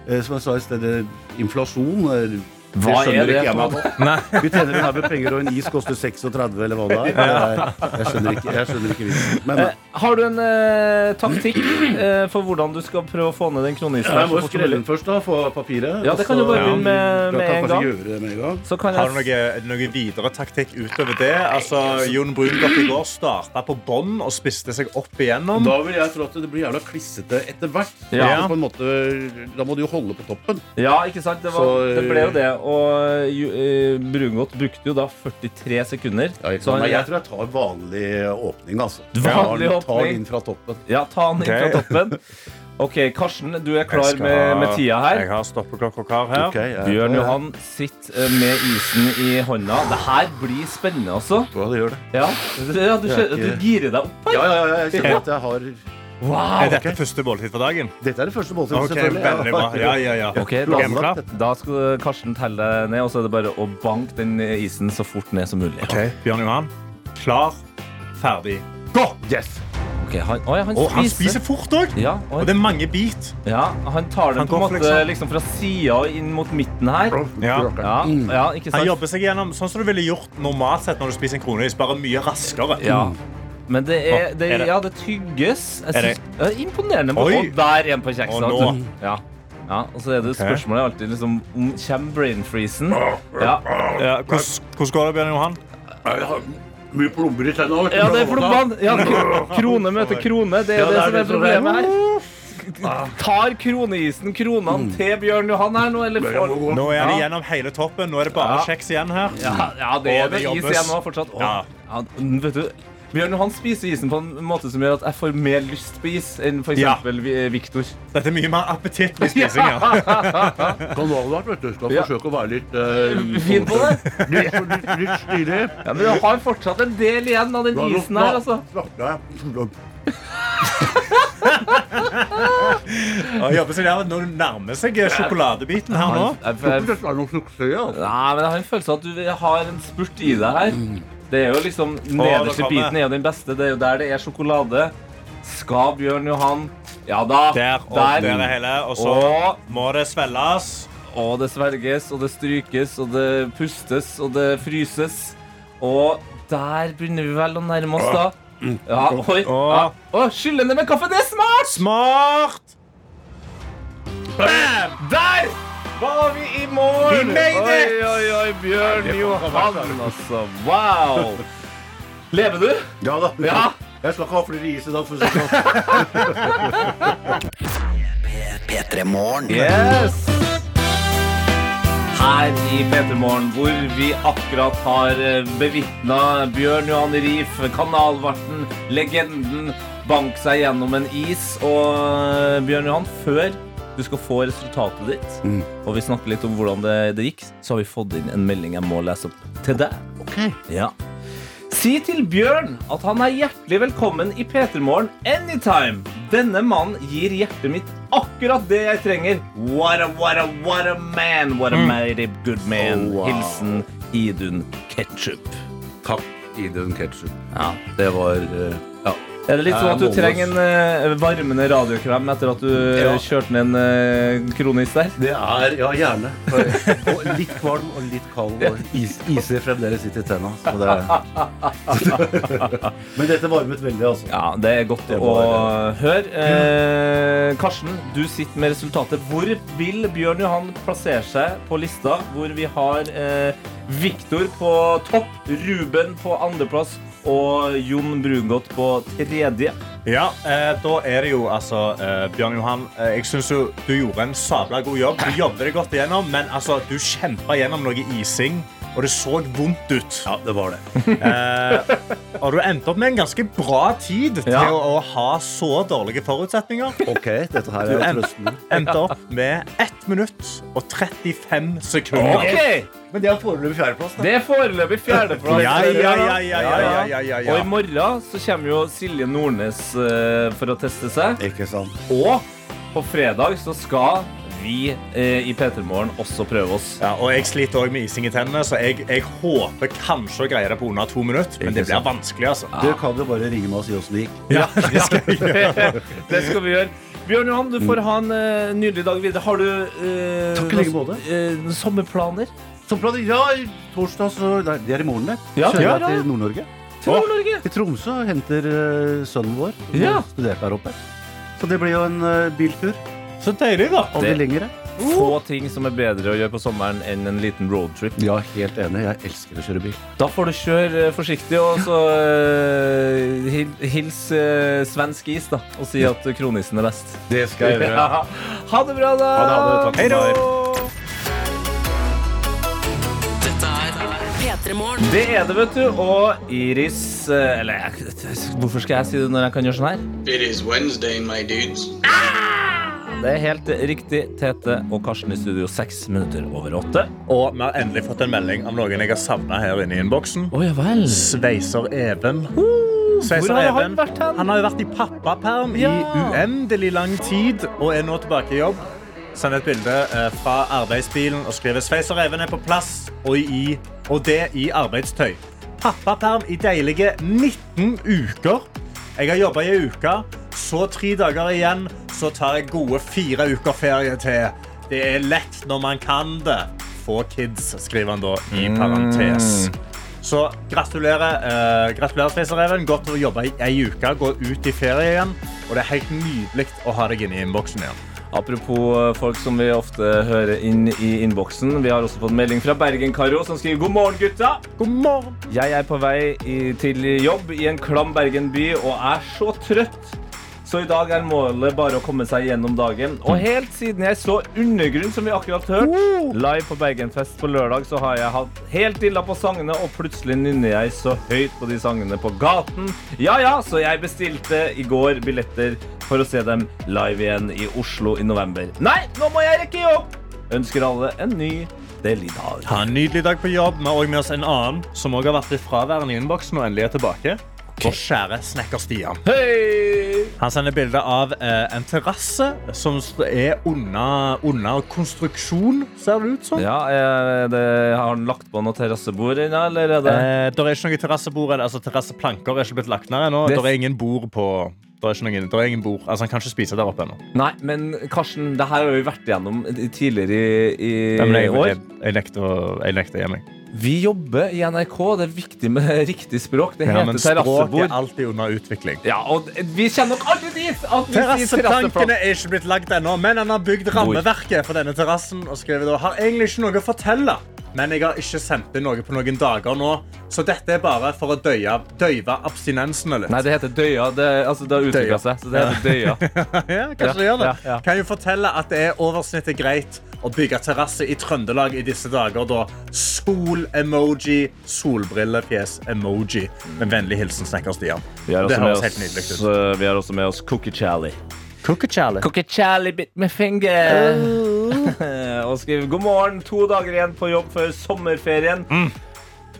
Eh, som jeg sa i stedet, inflasjon eh, Hva det skjønner er det ikke jeg meg på. Vi tjener en haug med penger, og en is koster 36, eller hva det er. Jeg skjønner ikke, jeg skjønner ikke vitsen. Men Eh, har du en eh, taktikk eh, for hvordan du skal prøve å få ned den kronisen? jeg må skrelle inn den først, da. Få papiret. Ja, det kan du bare begynne med- med en gang. med en gang. Så kan Har du noen noe, noe videre taktikk utover det? Altså, Jon Brungot i går starta på bånn og spiste seg opp igjennom. Da vil jeg tro at det blir jævla klissete etter hvert. Ja. Så På en måte, da må du jo holde på toppen. Ja, ikke sant? Det, var, Så, det ble jo det. Og ju- eh, Brungot brukte jo da 43 sekunder. Ja, jeg, Så han- jeg tror jeg tar vanlig åpning, altså. Vanlig åpning. Ta den inn fra toppen. Ja, ta han inn okay. fra toppen. Ok, Karsten, du er klar skal- med, med tida her. Jeg har stoppeklokka klar her. Okay, jeg- Bjørn Johan sitter eh, med isen i hånda. Det her blir spennende, altså. Ja, det gjør det. Ja, ja du, ikke- du girer deg opp her. Ja, ja, ja, jeg kjenner at jeg har Wow! Er dette første måltid for dagen? Dette er det første måltid, okay, selvfølgelig. Ja, ja, ja. Ok, da, Planlagt. da skal Karsten telle deg ned, og så er det bare å banke den isen så fort ned som mulig. Okay. Bjørn Johan. Klar, ferdig. Gå! Yes! Okay, han, å, han, Og han spiser. spiser fort òg. Ja, Og og, det er mange bit. ja, han tar den Han på en måte liksom- liksom fra sida inn mot midten her. Ja. Ja, ja ikke Han jobber seg gjennom sånn som du ville gjort normalt sett når du spiser en kroneis, bare mye raskere. Ja. Men det er, det, Er det- ja, det tygges. Jeg Er det- synes, det er imponerende. Oi. Og der en på nå. Ja. ja, og så er det okay. spørsmålet alltid liksom om Kommer brain freezen? Ja. Ja, hvordan, går det, Bjørn Johan? Jeg har mye plomber i tennene. ja, det er plombene. Ja, krone møter krone. Det er Ja, det, det som er problemet her. Tar kroneisen kronene til Bjørn Johan her nå, eller får Nå er det gjennom hele toppen. Nå er det bare Ja. kjeks igjen her. Ja, ja det er det is igjen nå fortsatt. Å, Ja. ja, vet du, Bjørn han spiser isen på en måte som gjør at jeg får mer lyst på is enn for Ja. eksempel Vi- Dette er mye mer appetittlig spising. Ja. Kan du ha vært, vet du. Skal Ja. forsøke å være litt uh, Fin på det. Litt, litt, litt stilig. Ja, men du har fortsatt en del igjen av den isen her, altså. snakker jeg. håper jobber seg der. Nå nærmer seg sjokoladebiten her nå. Jeg- jeg, jeg- jeg, jeg, altså. Nei, men jeg har en følelse av at du har en spurt i deg her. Det er jo liksom Nederste biten er jo den beste. Det er jo der det er sjokolade. Skal Bjørn Johan Ja da. Der og Der. der er hele. Og så Og, må det svelles. og det svelges, og det strykes, og det pustes, og det fryses. Og der begynner vi vel å nærme oss, da. Ja, oi. Ja. Å, skylle ned med kaffe, det er smart! Smart! Der var vi i mål! Vi made it! oi, oi, Bjørn Johan, altså. Wow! Lever du? Ja da. Ja. Jeg skal ikke ha flere is i dag. For å si det sånn. Yes! Her i P3 Morgen, hvor vi akkurat har bevitna Bjørn Johan Rif, kanalvarten, legenden, bank seg gjennom en is. Og eh, Bjørn Johan, før du skal få resultatet ditt, Mm. og vi snakker litt om hvordan det, det gikk, så har vi fått inn en melding jeg må lese opp til deg. Ja. Si til Bjørn at han er hjertelig velkommen i P3 Morgen anytime. Denne mannen gir hjertet mitt akkurat det jeg trenger. What a, what a, what a man. What a mighty good man. Oh, wow. Hilsen Idun Ketchup. Takk, Idun Ketchup. Ja. Det var eh, Ja. Er det litt sånn at du trenger en eh, varmende radiokrem etter at du Ja. kjørte ned en uh, kronis der? Det er Ja, gjerne. Og litt kvalm og litt kald. Og is, iser fremdeles litt i tenna. Så det Men dette varmet veldig, altså. Ja, det er godt Det å var- høre. Eh, Karsten, du sitter med resultatet. Hvor vil Bjørn Johan plassere seg på lista? Hvor vi har eh, Viktor på topp, Ruben på andreplass og Jon Brungot på tredje. Ja, eh, da er det jo altså eh, Bjørn Johan, eh, jeg syns jo du gjorde en sabla god jobb. Du jobbet deg godt igjennom, men altså, du kjempa gjennom noe ising, og det så vondt ut. Ja, det var det. Eh, og du endte opp med en ganske bra tid til å, å, ha så dårlige forutsetninger. Ok, dette her er Du endte opp med 1 minutt og 35 sekunder. Okay. Men det er foreløpig fjerdeplass. Det er foreløpig fjerdeplass. ja, ja, ja, Og i morgen så kommer jo Silje Nordnes uh, for å teste seg. Ikke sant. Og på fredag så skal vi eh, i P3 Morgen også prøve oss. Ja, og jeg sliter også med ising i tennene, så jeg, jeg håper kanskje å greie det på under to minutter. Men det blir vanskelig, altså. Du kan jo bare ringe meg og si åssen det gikk. Ja, det skal jeg gjøre. Det skal vi gjøre. Bjørn Johan, du får ha en eh, nydelig dag videre. Har du eh, Takk i like måte. eh, noen sommerplaner? Ja, i torsdag så Nei, det er i morgen, det. Ja, Kjører ja, jeg ja. til Nord-Norge. Til Nord-Norge. I Tromsø og henter eh, sønnen vår. som Ja. har studert der oppe. Så det blir jo en eh, biltur. Så deilig, da. Og Det- blir lengre. Få ting som er bedre å gjøre på sommeren enn en liten roadtrip. Ja, helt enig. Jeg elsker å kjøre bil. Da får du kjøre eh, forsiktig, og så uh, hil- hils uh, svensk is, da, og si at kronisen er best. Det skal jeg gjøre. Ja. Ha det bra, da! Ha det, ha det. Hei da! Er Det er det, vet du. Og Iris Eller hvorfor skal jeg si det når jeg kan gjøre sånn her? It is Wednesday, my dudes. Det er helt riktig. Tete og Karsten i studio seks minutter over åtte. Og vi har endelig fått en melding av noen jeg har savna her inne i innboksen. Oh, ja vel. Sveiser Even. Sveiser hvor har han vært hen? Han har jo vært i pappaperm Ja. i uendelig lang tid og er nå tilbake i jobb. Send et bilde eh, fra arbeidsbilen og skriver Sveiser Even er på plass, og, i, og det i arbeidstøy. Pappaperm i deilige 19 uker. Jeg har jobba i ei uke, så tre dager igjen. Så tar jeg gode fire uker ferie til. Det er lett når man kan det. Få kids, skriver han da i parentes. Så gratulerer, uh, gratulerer Sveisereven. Godt å jobbe i ei uke. Gå ut i ferie igjen. Og det er helt nydelig å ha deg inne i innboksen igjen. Apropos eh, folk som vi ofte hører inn i innboksen. Vi har også fått melding fra Bergen-Karo, som skriver God morgen, gutta. God morgen. Jeg er på vei i, til jobb i en klam Bergen-by og er så trøtt. Så i dag er målet bare å komme seg gjennom dagen. Og helt siden jeg så Undergrunn, som vi akkurat hørte, live på Bergenfest på lørdag, så har jeg hatt helt dilla på sangene, og plutselig nynner jeg så høyt på de sangene på gaten. Ja ja, så jeg bestilte i går billetter for å se dem live igjen i Oslo i november. Nei, nå må jeg rekke jobb! Ønsker alle en ny deilig dag. Ha en nydelig dag på jobb. Vi har òg med oss en annen som også har vært litt fraværende i innboksen og endelig er tilbake. Vår kjære snekker Stian. Hei! Han sender bilde av eh, en terrasse som er under, under konstruksjon, ser det ut som. Ja, er det, Har han lagt på noe terrassebord ennå, eller er det Eh, Der er ikke noe terrassebord, altså terrasseplanker er ikke blitt lagt ned ennå. Det- Der er ingen bord på det er, ikke noen, det er ingen bord. Altså, han kan ikke spise der oppe ennå. Nei, men Karsten, det her har vi vært igjennom tidligere i, i Nei, men jeg, år. jeg, jeg nekter å gi meg. Vi jobber i NRK. Det er viktig med riktig språk. Det Ja, heter men språk er alltid under utvikling. Ja, og vi kommer nok aldri dit terrasseplass. er ikke blitt lagd ennå, men han har bygd rammeverket for denne terrassen og skrevet da, har egentlig ikke noe å fortelle. Men jeg har ikke sendt inn noe på noen dager nå, så dette er bare for å døye, døyve abstinensene litt. Nei, det heter Døya. Det, altså, det har utvikla seg, så det heter Døya. ja, kanskje Ja, det gjør det. ja, ja. Kan jo fortelle at det er oversnittet greit å bygge terrasse i Trøndelag i disse dager. da. Sol-emoji, solbrillefjes-emoji. Med vennlig hilsen snekker Stian. Det også høres helt nydelig ut. uh, vi har også med oss Cookie Charlie. Cookie Charlie. Cookie Charlie bit my finger. og skriver god morgen, to dager igjen på jobb før sommerferien.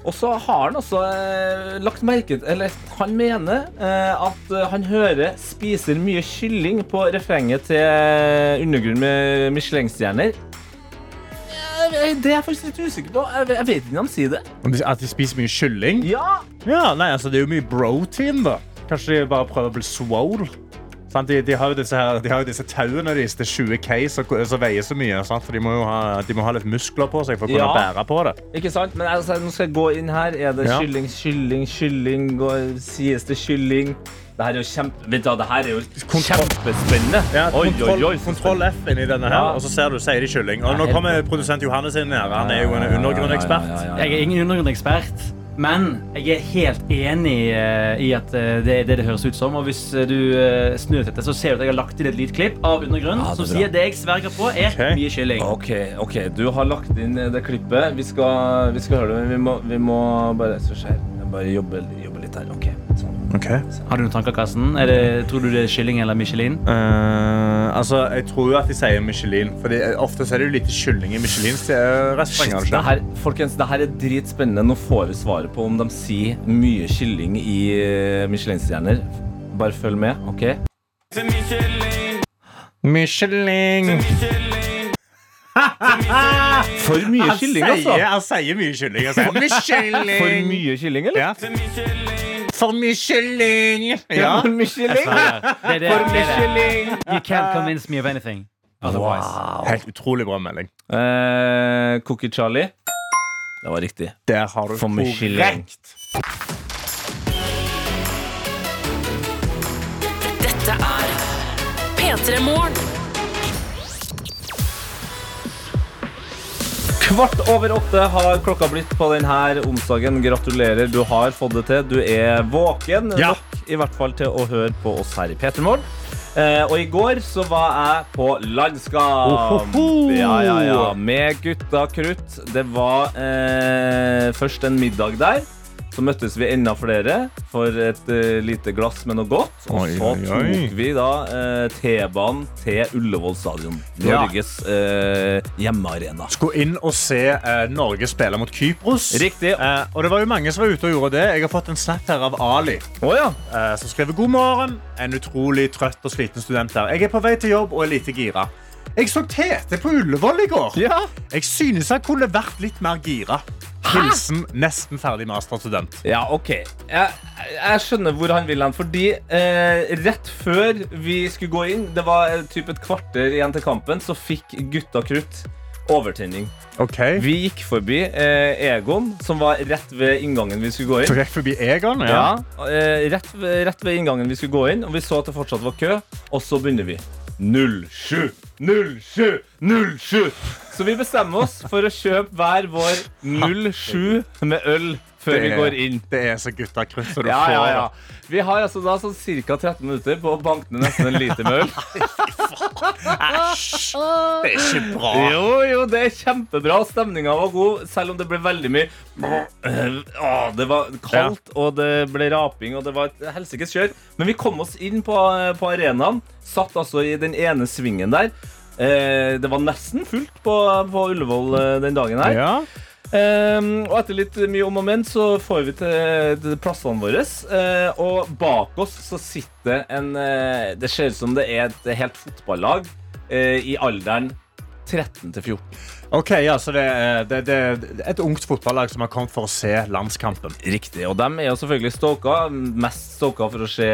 Og så har han også eh, lagt merke til Eller han mener eh, at eh, han hører 'spiser mye kylling' på refrenget til eh, Undergrunn med Michelin-stjerner. Det er jeg faktisk litt usikker på. Jeg vet ikke om han sier det. At de spiser mye kylling? Ja, Ja, nei, altså Det er jo mye bro-team, da. Kanskje de bare prøver å bli swole? De, de, har jo disse her, de har jo disse tauene deres til 20 K som veier så mye. Sant? For de må jo ha, de må ha litt muskler på seg for å kunne Ja. bære på det. Ikke sant? Men altså, nå skal jeg gå inn her. Er det Ja. kylling, kylling, kylling? Går, sies det kylling? Det her er jo kjempe... Vet du, det her er jo kjempespennende. Ja, oi, kontroll, oi, oi. kontroll F inni denne her, Ja. og så ser du, sier de kylling. Og nå kommer produsent Johannes inn her. Han er jo en Ja, ja, ja, undergrunnekspert. ja, ja, ja, ja. Jeg er ingen undergrunnsekspert, Men jeg er helt enig eh, i at eh, det er det det høres ut som. Og hvis eh, du snur dette, så ser du at jeg har lagt inn et lite klipp av Undergrunn Ja, som sier sier det jeg sverger på, er okay. mye kylling. Ok, ok, du har lagt inn det klippet. Vi skal, vi skal høre det, men vi må, vi må bare så skjer. Jeg bare jobbe, jobbe litt her. Ok. Sånn. Har du noen tanker, Karsten? Er det, tror du det er kylling eller Michelin? Uh, altså, jeg tror jo at de sier Michelin. for ofte så er det jo lite kylling i Michelins eh, restauranter. Det her, folkens, det her er dritspennende. Nå får vi svaret på om de sier mye kylling i eh, Michelin-stjerner. Bare følg med, OK? Michelin. For mye kylling, altså. han sier mye kylling. Sier For mye kylling, eller? Ja. For Michelin. Ja. For Michelin. Det er det, For. Michelin. You can't convince me of anything. Otherwise. Helt utrolig bra melding. Eh, Cookie Charlie. Det var riktig. Der har du For Michelin. Dette er P3 Morgen. Kvart over åtte har klokka blitt på denne onsdagen. Gratulerer, du har fått det til. Du er våken Ja. nok i hvert fall til å høre på oss her i P3morgen. Eh, og i går så var jeg på landskamp. Ja, ja, ja. Med gutta krutt. Det var eh, først en middag der. Så møttes vi enda flere for et uh, lite glass med noe godt. Og så tok vi da uh, T-banen til Ullevål stadion. Norges uh, hjemmearena. Skulle inn og se Norge spille mot Kypros. Riktig. Og det var jo mange som var ute og gjorde det. Jeg har fått en snap her av Ali. Oh, ja. som skrev god morgen. En utrolig trøtt og sliten student her. Jeg er på vei til jobb og er lite gira. Jeg så Tete på Ullevål i går. Ja. Jeg synes jeg kunne vært litt mer gira. Hilsen nesten ferdig masterstudent. Ja, OK. Jeg, jeg skjønner hvor han vil hen. Fordi eh, rett før vi skulle gå inn, det var eh, typ et kvarter igjen til kampen, så fikk gutta krutt overtenning. Okay. Vi gikk forbi eh, Egon, som var rett ved inngangen vi skulle gå inn. rett forbi Egon? Ja, eh, rett, rett ved inngangen vi skulle gå inn, og vi så at det fortsatt var kø. Og så begynner vi. 07, 07, 07. Så vi bestemmer oss for å kjøpe hver vår 07 med øl før vi går inn. Det er så gutta krutt du Ja, får ja, ja. Vi har altså da sånn ca. 13 minutter på å banke ned nesten en liter med øl. Æsj! Det er ikke bra. Jo, jo, det er kjempebra. Stemninga var god, selv om det ble veldig mye Åh, Det var kaldt, og det ble raping, og det var et helsikes kjør. Men vi kom oss inn på, på arenaen. Satt altså i den ene svingen der. Eh, det var nesten fullt på, på Ullevål eh, den dagen her. Ja. Ehm, og etter litt mye om og men så får vi til, til plassene våre. Uh, og bak oss så sitter en uh, Det ser ut som det er et helt fotballag uh, i alderen 13 til 14. Ok, ja, så det er, det, det er et ungt fotballag som har kommet for å se landskampen. Riktig. Og de er jo selvfølgelig stoka. Mest stoka for å se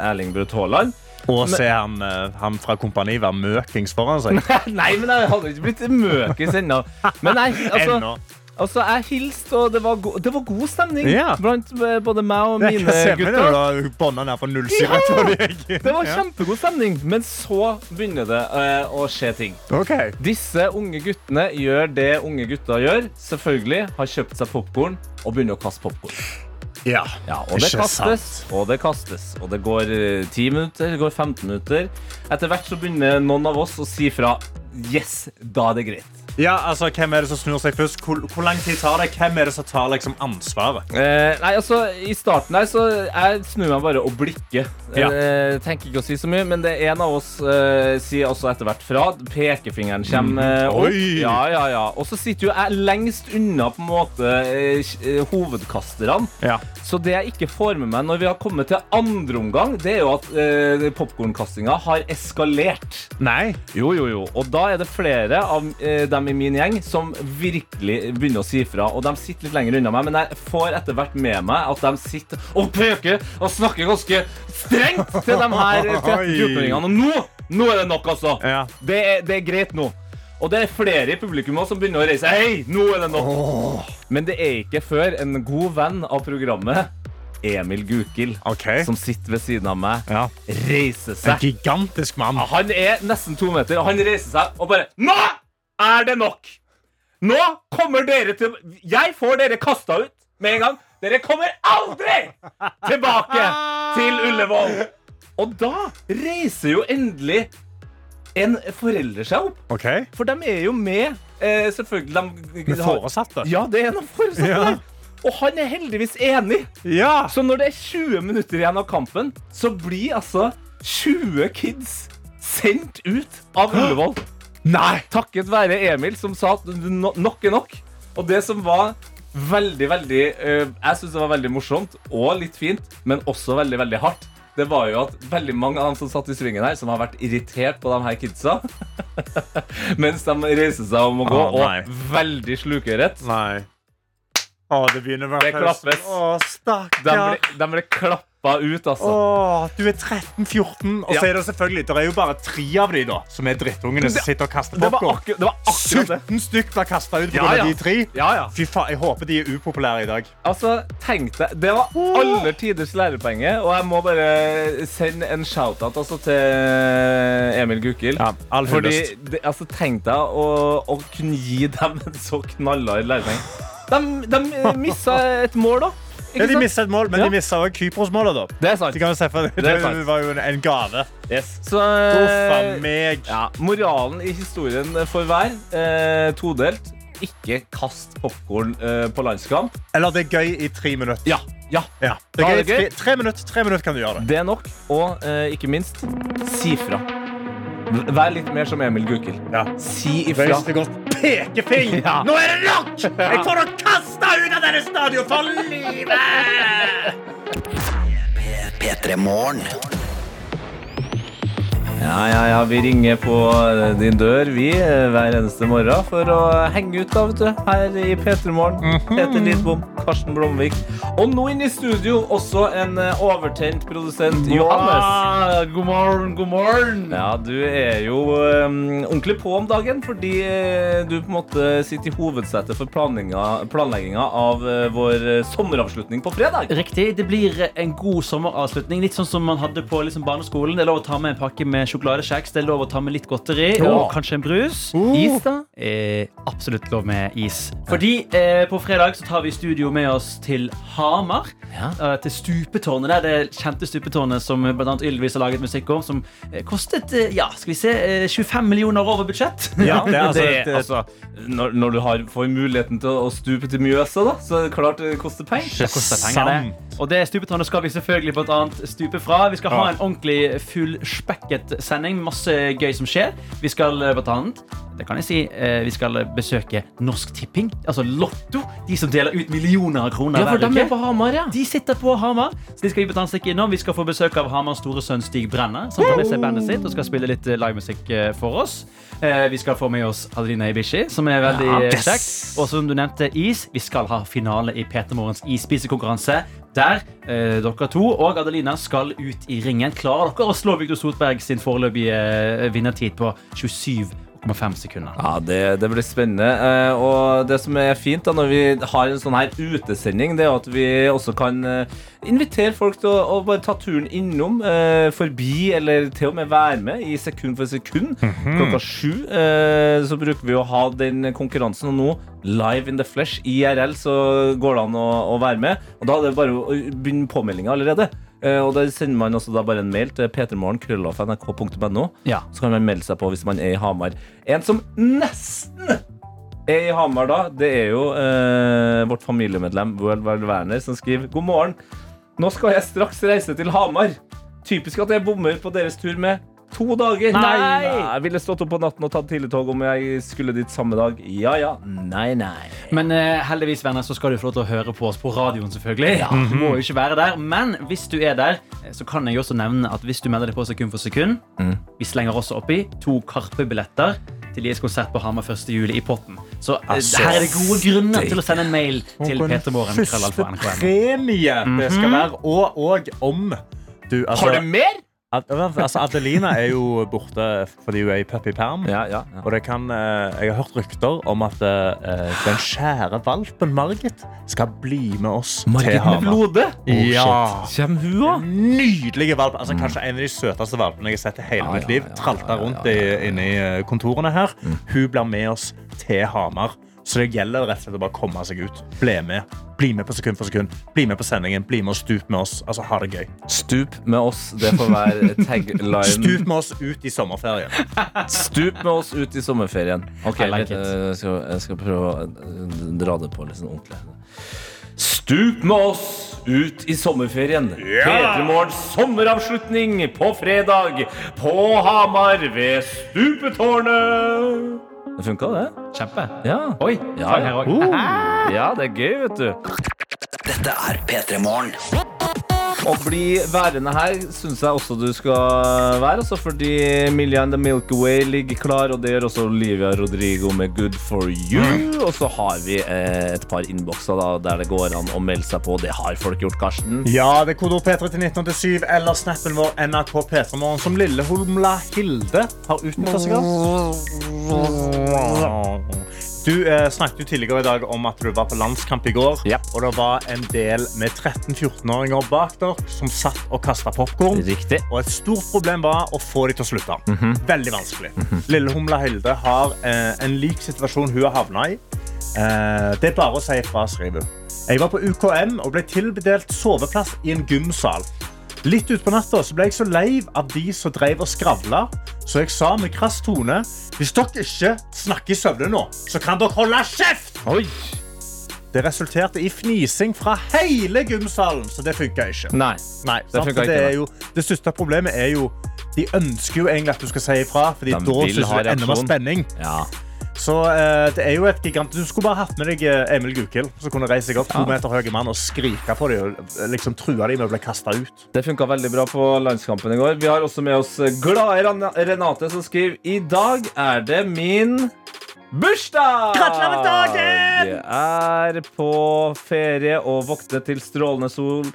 Erling Braut Haaland. Og se han, eh, han fra kompani være møkings foran seg. Nei, men jeg hadde ikke blitt møkings ennå. Men nei, altså, Ennå. altså jeg hilste, og det var, go det var god stemning Ja. blant eh, både meg og Det mine gutter. har bånda ned fra 07 Ja! før du gikk. Det var Ja. kjempegod stemning, men så begynner det eh, å skje ting. Ok. Disse unge guttene gjør det unge gutter gjør. Selvfølgelig har kjøpt seg popkorn og begynner å kaste popkorn. Ja. Ja, og det kastes, sant. og det kastes. Og det går eh, 10 minutter, det går 15 minutter. Etter hvert så begynner noen av oss å si fra Yes, da er det greit. ja, altså, Hvem er det som snur seg først? Hvor, hvor lang tid tar det? Hvem er det som tar liksom, ansvaret? Eh, nei, altså, I starten her så jeg snur meg bare og blikker. Ja. Eh, tenker ikke å si så mye, men det er en av oss eh, sier også etter hvert fra. Pekefingeren kommer mm. opp. Ja, ja, ja. Og så sitter jo jeg lengst unna på en måte eh, eh, hovedkasterne. Ja. Så det jeg ikke får med meg når vi har kommet til andre omgang, det er jo at eh, popkornkastinga har eskalert. Nei. Jo, jo, jo. Og da er det flere av eh, dem i min gjeng som virkelig begynner å si fra. Og de sitter litt lenger unna meg, men jeg får etter hvert med meg at de sitter og peker og snakker ganske strengt til de her 13-14-åringene. Og nå, nå er det nok, altså. Ja. Det, er, det er greit nå. Og det er flere i publikum også som begynner å reise. Hei, nå er det nok. Men det er ikke før en god venn av programmet, Emil Gukild, okay. som sitter ved siden av meg, Ja. reiser En gigantisk mann. Han er nesten to meter, og han reiser seg og bare Nå er det nok! Nå kommer dere til Jeg får dere kasta ut med en gang. Dere kommer aldri tilbake til Ullevål! Og da reiser jo endelig en forelder seg opp. Okay. For de er jo med, eh, selvfølgelig. De, Med foresatte? Ja, det er noen foresatte Ja. der. Og han er heldigvis enig. Ja! Så når det er 20 minutter igjen av kampen, så blir altså 20 kids sendt ut av Ullevål. Nei! Takket være Emil, som sa at nok er nok. Og det som var veldig, veldig uh, Jeg syns det var veldig morsomt og litt fint, men også veldig, veldig hardt. Det var jo at veldig mange av dem som satt i svingen her, som har vært irritert på de her kidsa, mens de reiser seg om å gå, ah, og veldig slukørett. Nei. Å, det begynner å være Det klappes. Å, De stakkar. ble, de ble klappa ut, altså. Åh, du er 13-14, og Ja. så er det selvfølgelig Det er jo bare tre av de da som er drittungene som sitter og kaster Det var, popkorn. akkur det var akkurat det. 17 stykk ble kasta ut Ja, pga. ja. de tre. Ja, ja. Fy faen, Jeg håper de er upopulære i dag. Altså, tenk deg, Det var aller tiders lærepenge, og jeg må bare sende en shout-out altså, til Emil Gukild. Ja, all Fordi, hyllest. det, altså, Tenk deg å, å kunne gi dem en så knallhard lærepenge. De, de missa et mål, da. Ja, de mista et mål, men Ja. de mista òg Kypros-målet. da. Det er sant. De kan se for, det, er var jo en, gave. gave. Så, eh, meg. ja, moralen i historien for hver eh, todelt. Ikke kast popkorn eh, på landskamp. Eller det er gøy i tre minutter. Ja, ja. Ja. Det er gøy, det gøy. tre, tre minutter, tre minutter kan du gjøre det. Det er nok. Og eh, ikke minst, si fra. Vær litt mer som Emil Gukild. Si ifra. Pekefing! Ja. Nå er det nok! Jeg får å kasta ut av denne stadion for livet! P3 Morgen. Ja, ja, ja, vi ringer på eh, din dør, vi, eh, hver eneste morgen for å henge ut, da, vet du. Her i P3 Morgen. Peter Lidbom, Karsten Blomvik. Og nå inne i studio også en eh, overtent produsent, Johannes. God morgen, god morgen. Ja, du er jo um, ordentlig på om dagen, fordi eh, du på en måte sitter i hovedsetet for planlegginga, av uh, vår sommeravslutning på fredag. Riktig. Det blir en god sommeravslutning. Litt sånn som man hadde på liksom barneskolen. Det er lov å ta med en pakke med sjokoladekjeks, det er lov å ta med litt godteri og kanskje en brus. Is, da? Eh, absolutt lov med is. Fordi eh, på fredag så tar vi studio med oss til Hamar. Ja. eh, til Stupetårnet. Det er det kjente stupetårnet som blant annet Ylvis har laget musikk om. Som eh, kostet eh, ja, skal vi se, eh, 25 millioner over budsjett. Ja, det er altså, det, det, altså, når, når du har, får muligheten til å stupe til Mjøsa, da, så er det klart det koster penger. Det koster penger, det. Og det stupetårnet skal vi selvfølgelig blant annet stupe fra. Vi skal ha en ordentlig fullspekket sending med masse gøy som skjer. Vi skal eh, blant annet det kan jeg si, eh, vi skal besøke Norsk Tipping, altså Lotto. De som deler ut millioner av kroner Ja, for hver de uke. på Hamar, ja. De sitter på Hamar, så de skal vi blant annet stikke innom. Vi skal få besøk av Hamars store sønn Stig Brenner, som tar med seg bandet sitt og skal spille litt eh, livemusikk for oss. Vi skal få med oss Adelina Ibishi, som er veldig Ja, yes. kjekk. Og som du nevnte, is. Vi skal ha finale i Peter Morgens isspisekonkurranse. Der eh, dere to og Adelina skal ut i ringen. Klarer dere å slå Victor Sotberg sin foreløpige eh, vinnertid på 27,5 sekunder? Ja, det, det blir spennende. Eh, og det som er fint da, når vi har en sånn her utesending, det er at vi også kan eh, invitere folk til å, å bare ta turen innom, eh, forbi, eller til og med være med i sekund for sekund. Klokka sju så bruker vi å ha den konkurransen, og nå live in the flesh, IRL, så går det an å, å være med. Og da er det bare å begynne påmeldinga allerede. Eh, og da sender man også da bare en mail til p3morgen.nrk.no. Ja. Så kan man melde seg på hvis man er i Hamar. En som nesten er i Hamar da, det er jo eh, vårt familiemedlem World World Werner som skriver God morgen. Nå skal jeg straks reise til Hamar. Typisk at jeg bommer på deres tur med to dager. Nei! Jeg ville stått opp på natten og tatt tidligtog om jeg skulle dit samme dag. Ja, ja. Nei, nei. Men uh, heldigvis venner, så skal du få lov til å høre på oss på radioen. selvfølgelig Du må jo ikke være der Men hvis du er der, eh, så kan jeg også nevne at hvis du melder deg på sekund for sekund Vi slenger også oppi to Karpe-billetter til deres konsert på Hamar 1. juli i potten. Så eh, Altså, her er det gode grunner til å sende en mail til en Petermorgen. Første premie det skal være, og, og om du altså, Har du mer? Altså, Adelina er jo borte fordi hun er i puppyperm. Ja, ja. ja. Og det kan, eh, jeg har hørt rykter om at uh, den kjære valpen Margit skal bli med oss til Margit med Hamar. blode? Ja. Kjem hun òg? Nydelige valp. Altså, Kanskje en av de søteste valpene jeg har sett i hele mitt liv. Tralta rundt i, inne i kontorene her. Hun blir med oss til Hamar Så det gjelder rett og slett å bare komme seg ut. Bli med. Bli med på sekund for sekund. Bli med på sendingen. Bli med og stup med oss. Altså, ha det gøy. Stup med oss, det får være tagline. Stup med oss ut i sommerferien. Stup med oss ut i sommerferien. Ok, like litt, eh, jeg, skal, jeg skal prøve å eh, dra det på litt sånn ordentlig. Stup med oss ut i sommerferien. P3 sommeravslutning på fredag på Hamar ved Stupetårnet. Det funka, det. Kjempe. Ja. Oi, Ja, her også. ja, det er gøy, vet du. Dette er P3 Morgen. Å bli værende her syns jeg også du skal være. Altså, fordi Millie and the Milky Way ligger klar, og det gjør også Olivia Rodrigo med Good for you. Og så har vi eh, et par innbokser da, der det går an å melde seg på. Det har folk gjort, Karsten. Ja, det er kodord P3 til 1987 eller snappen vår NRK P3morgen som Lillehomla Hilde har utnytta seg av. Du eh, snakket jo tidligere i dag om at du var på landskamp i går. Ja. Og det var en del med 13-14-åringer bak dere som satt og kasta popkorn. Og et stort problem var å få dem til å slutte. Veldig vanskelig. Lillehumla Hilde har eh, en lik situasjon hun har havna i. Eh, det er bare å si ifra, skriver hun. Jeg var på UKM og ble tildelt soveplass i en gymsal. Litt utpå natta så ble jeg så lei av de som drev og skravla, så jeg sa med krass tone hvis dere ikke snakker i søvne nå, så kan dere holde kjeft! Oi. Det resulterte i fnising fra hele gymsalen, så det funka ikke. Nei. Nei, Det det, ikke, er jo, det største problemet er jo De ønsker jo egentlig at du skal si ifra, Fordi da vil ha det er enda mer spenning. Ja. Så eh, det er jo et gigant Du skulle bare hatt med deg eh, Emil Gukild, som kunne reise seg opp to meter høye mann og skrike på dem og eh, liksom true dem med å bli kasta ut. Det funka veldig bra på landskampen i går. Vi har også med oss glade Renate, som skriver I dag er det min bursdag! Gratulerer med dagen! Jeg er på ferie og våkner til strålende sol.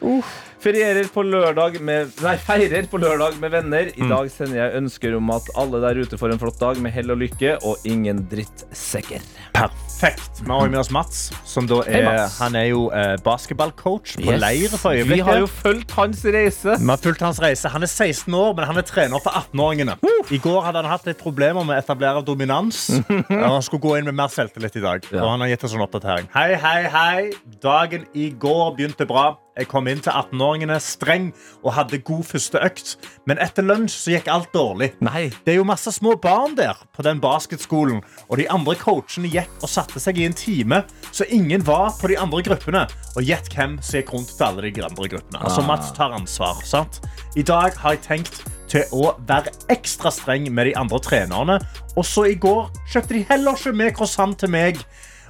Ferierer på lørdag med, nei, feirer på lørdag med venner. Mm. I dag sender jeg ønsker om at alle der ute får en flott dag med hell og lykke, og ingen drittsekker. Perfekt. Vi har også med oss Mats, som da er, Mats. han er jo eh, basketballcoach på Yes. leir for Vi har jo fulgt hans reise. Vi har fulgt hans reise. Han er 16 år, men han er trener for 18-åringene. I går hadde han hatt litt problemer med å etablere dominans. Og han skulle gå inn med mer selvtillit i dag. Ja. Og han har gitt oss en oppdatering. Hei, hei, hei. Dagen i går begynte bra. Jeg kom inn til 18-åringene streng og hadde god første økt. Men etter lunsj så gikk alt dårlig. Nei. Det er jo masse små barn der på den basketskolen, og de andre coachene gikk og satte seg i en time, så ingen var på de andre gruppene. Og gjett hvem som gikk rundt til alle de andre gruppene. Altså Mats tar ansvar, sant? I dag har jeg tenkt til å være ekstra streng med de andre trenerne, og så i går kjøpte de heller ikke med croissant til meg.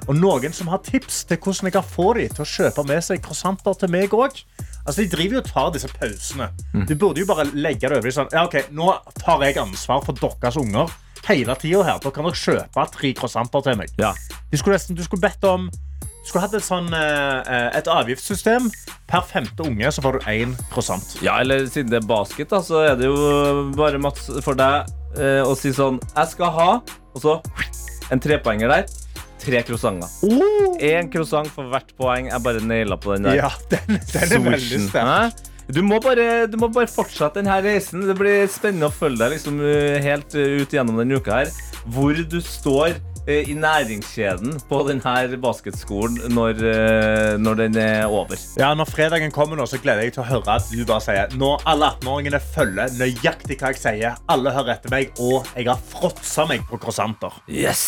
Og noen som har tips til hvordan jeg kan få dem til å kjøpe med seg croissanter til meg òg. Altså, de driver jo og tar disse pausene. Du burde jo bare legge det over i sånn Ja, OK, nå tar jeg ansvar for deres unger hele tida her. Da kan dere kjøpe tre croissanter til meg. Ja. De skulle nesten, du skulle bedt om du skulle hatt et, sånn, eh, et avgiftssystem. Per femte unge så får du én croissant. Ja, eller siden det er basket, da, så er det jo bare Mats for deg eh, å si sånn Jeg skal ha Og så en trepoenger der. Tre croissanter. Én croissant for hvert poeng. Jeg bare naila på den der. Ja, den, den er veldig sterk. Du må, bare, du må bare fortsette denne reisen. Det blir spennende å følge deg liksom, eh, helt eh, ut gjennom denne uka her. Hvor du står eh, i næringskjeden på denne basketskolen når, når den er over. Ja, Når fredagen kommer, nå, så gleder jeg til å høre at du bare sier Nå alle 18-åringene følger nøyaktig hva jeg sier. Alle hører etter meg, og jeg har fråtsa meg på croissanter. Yes!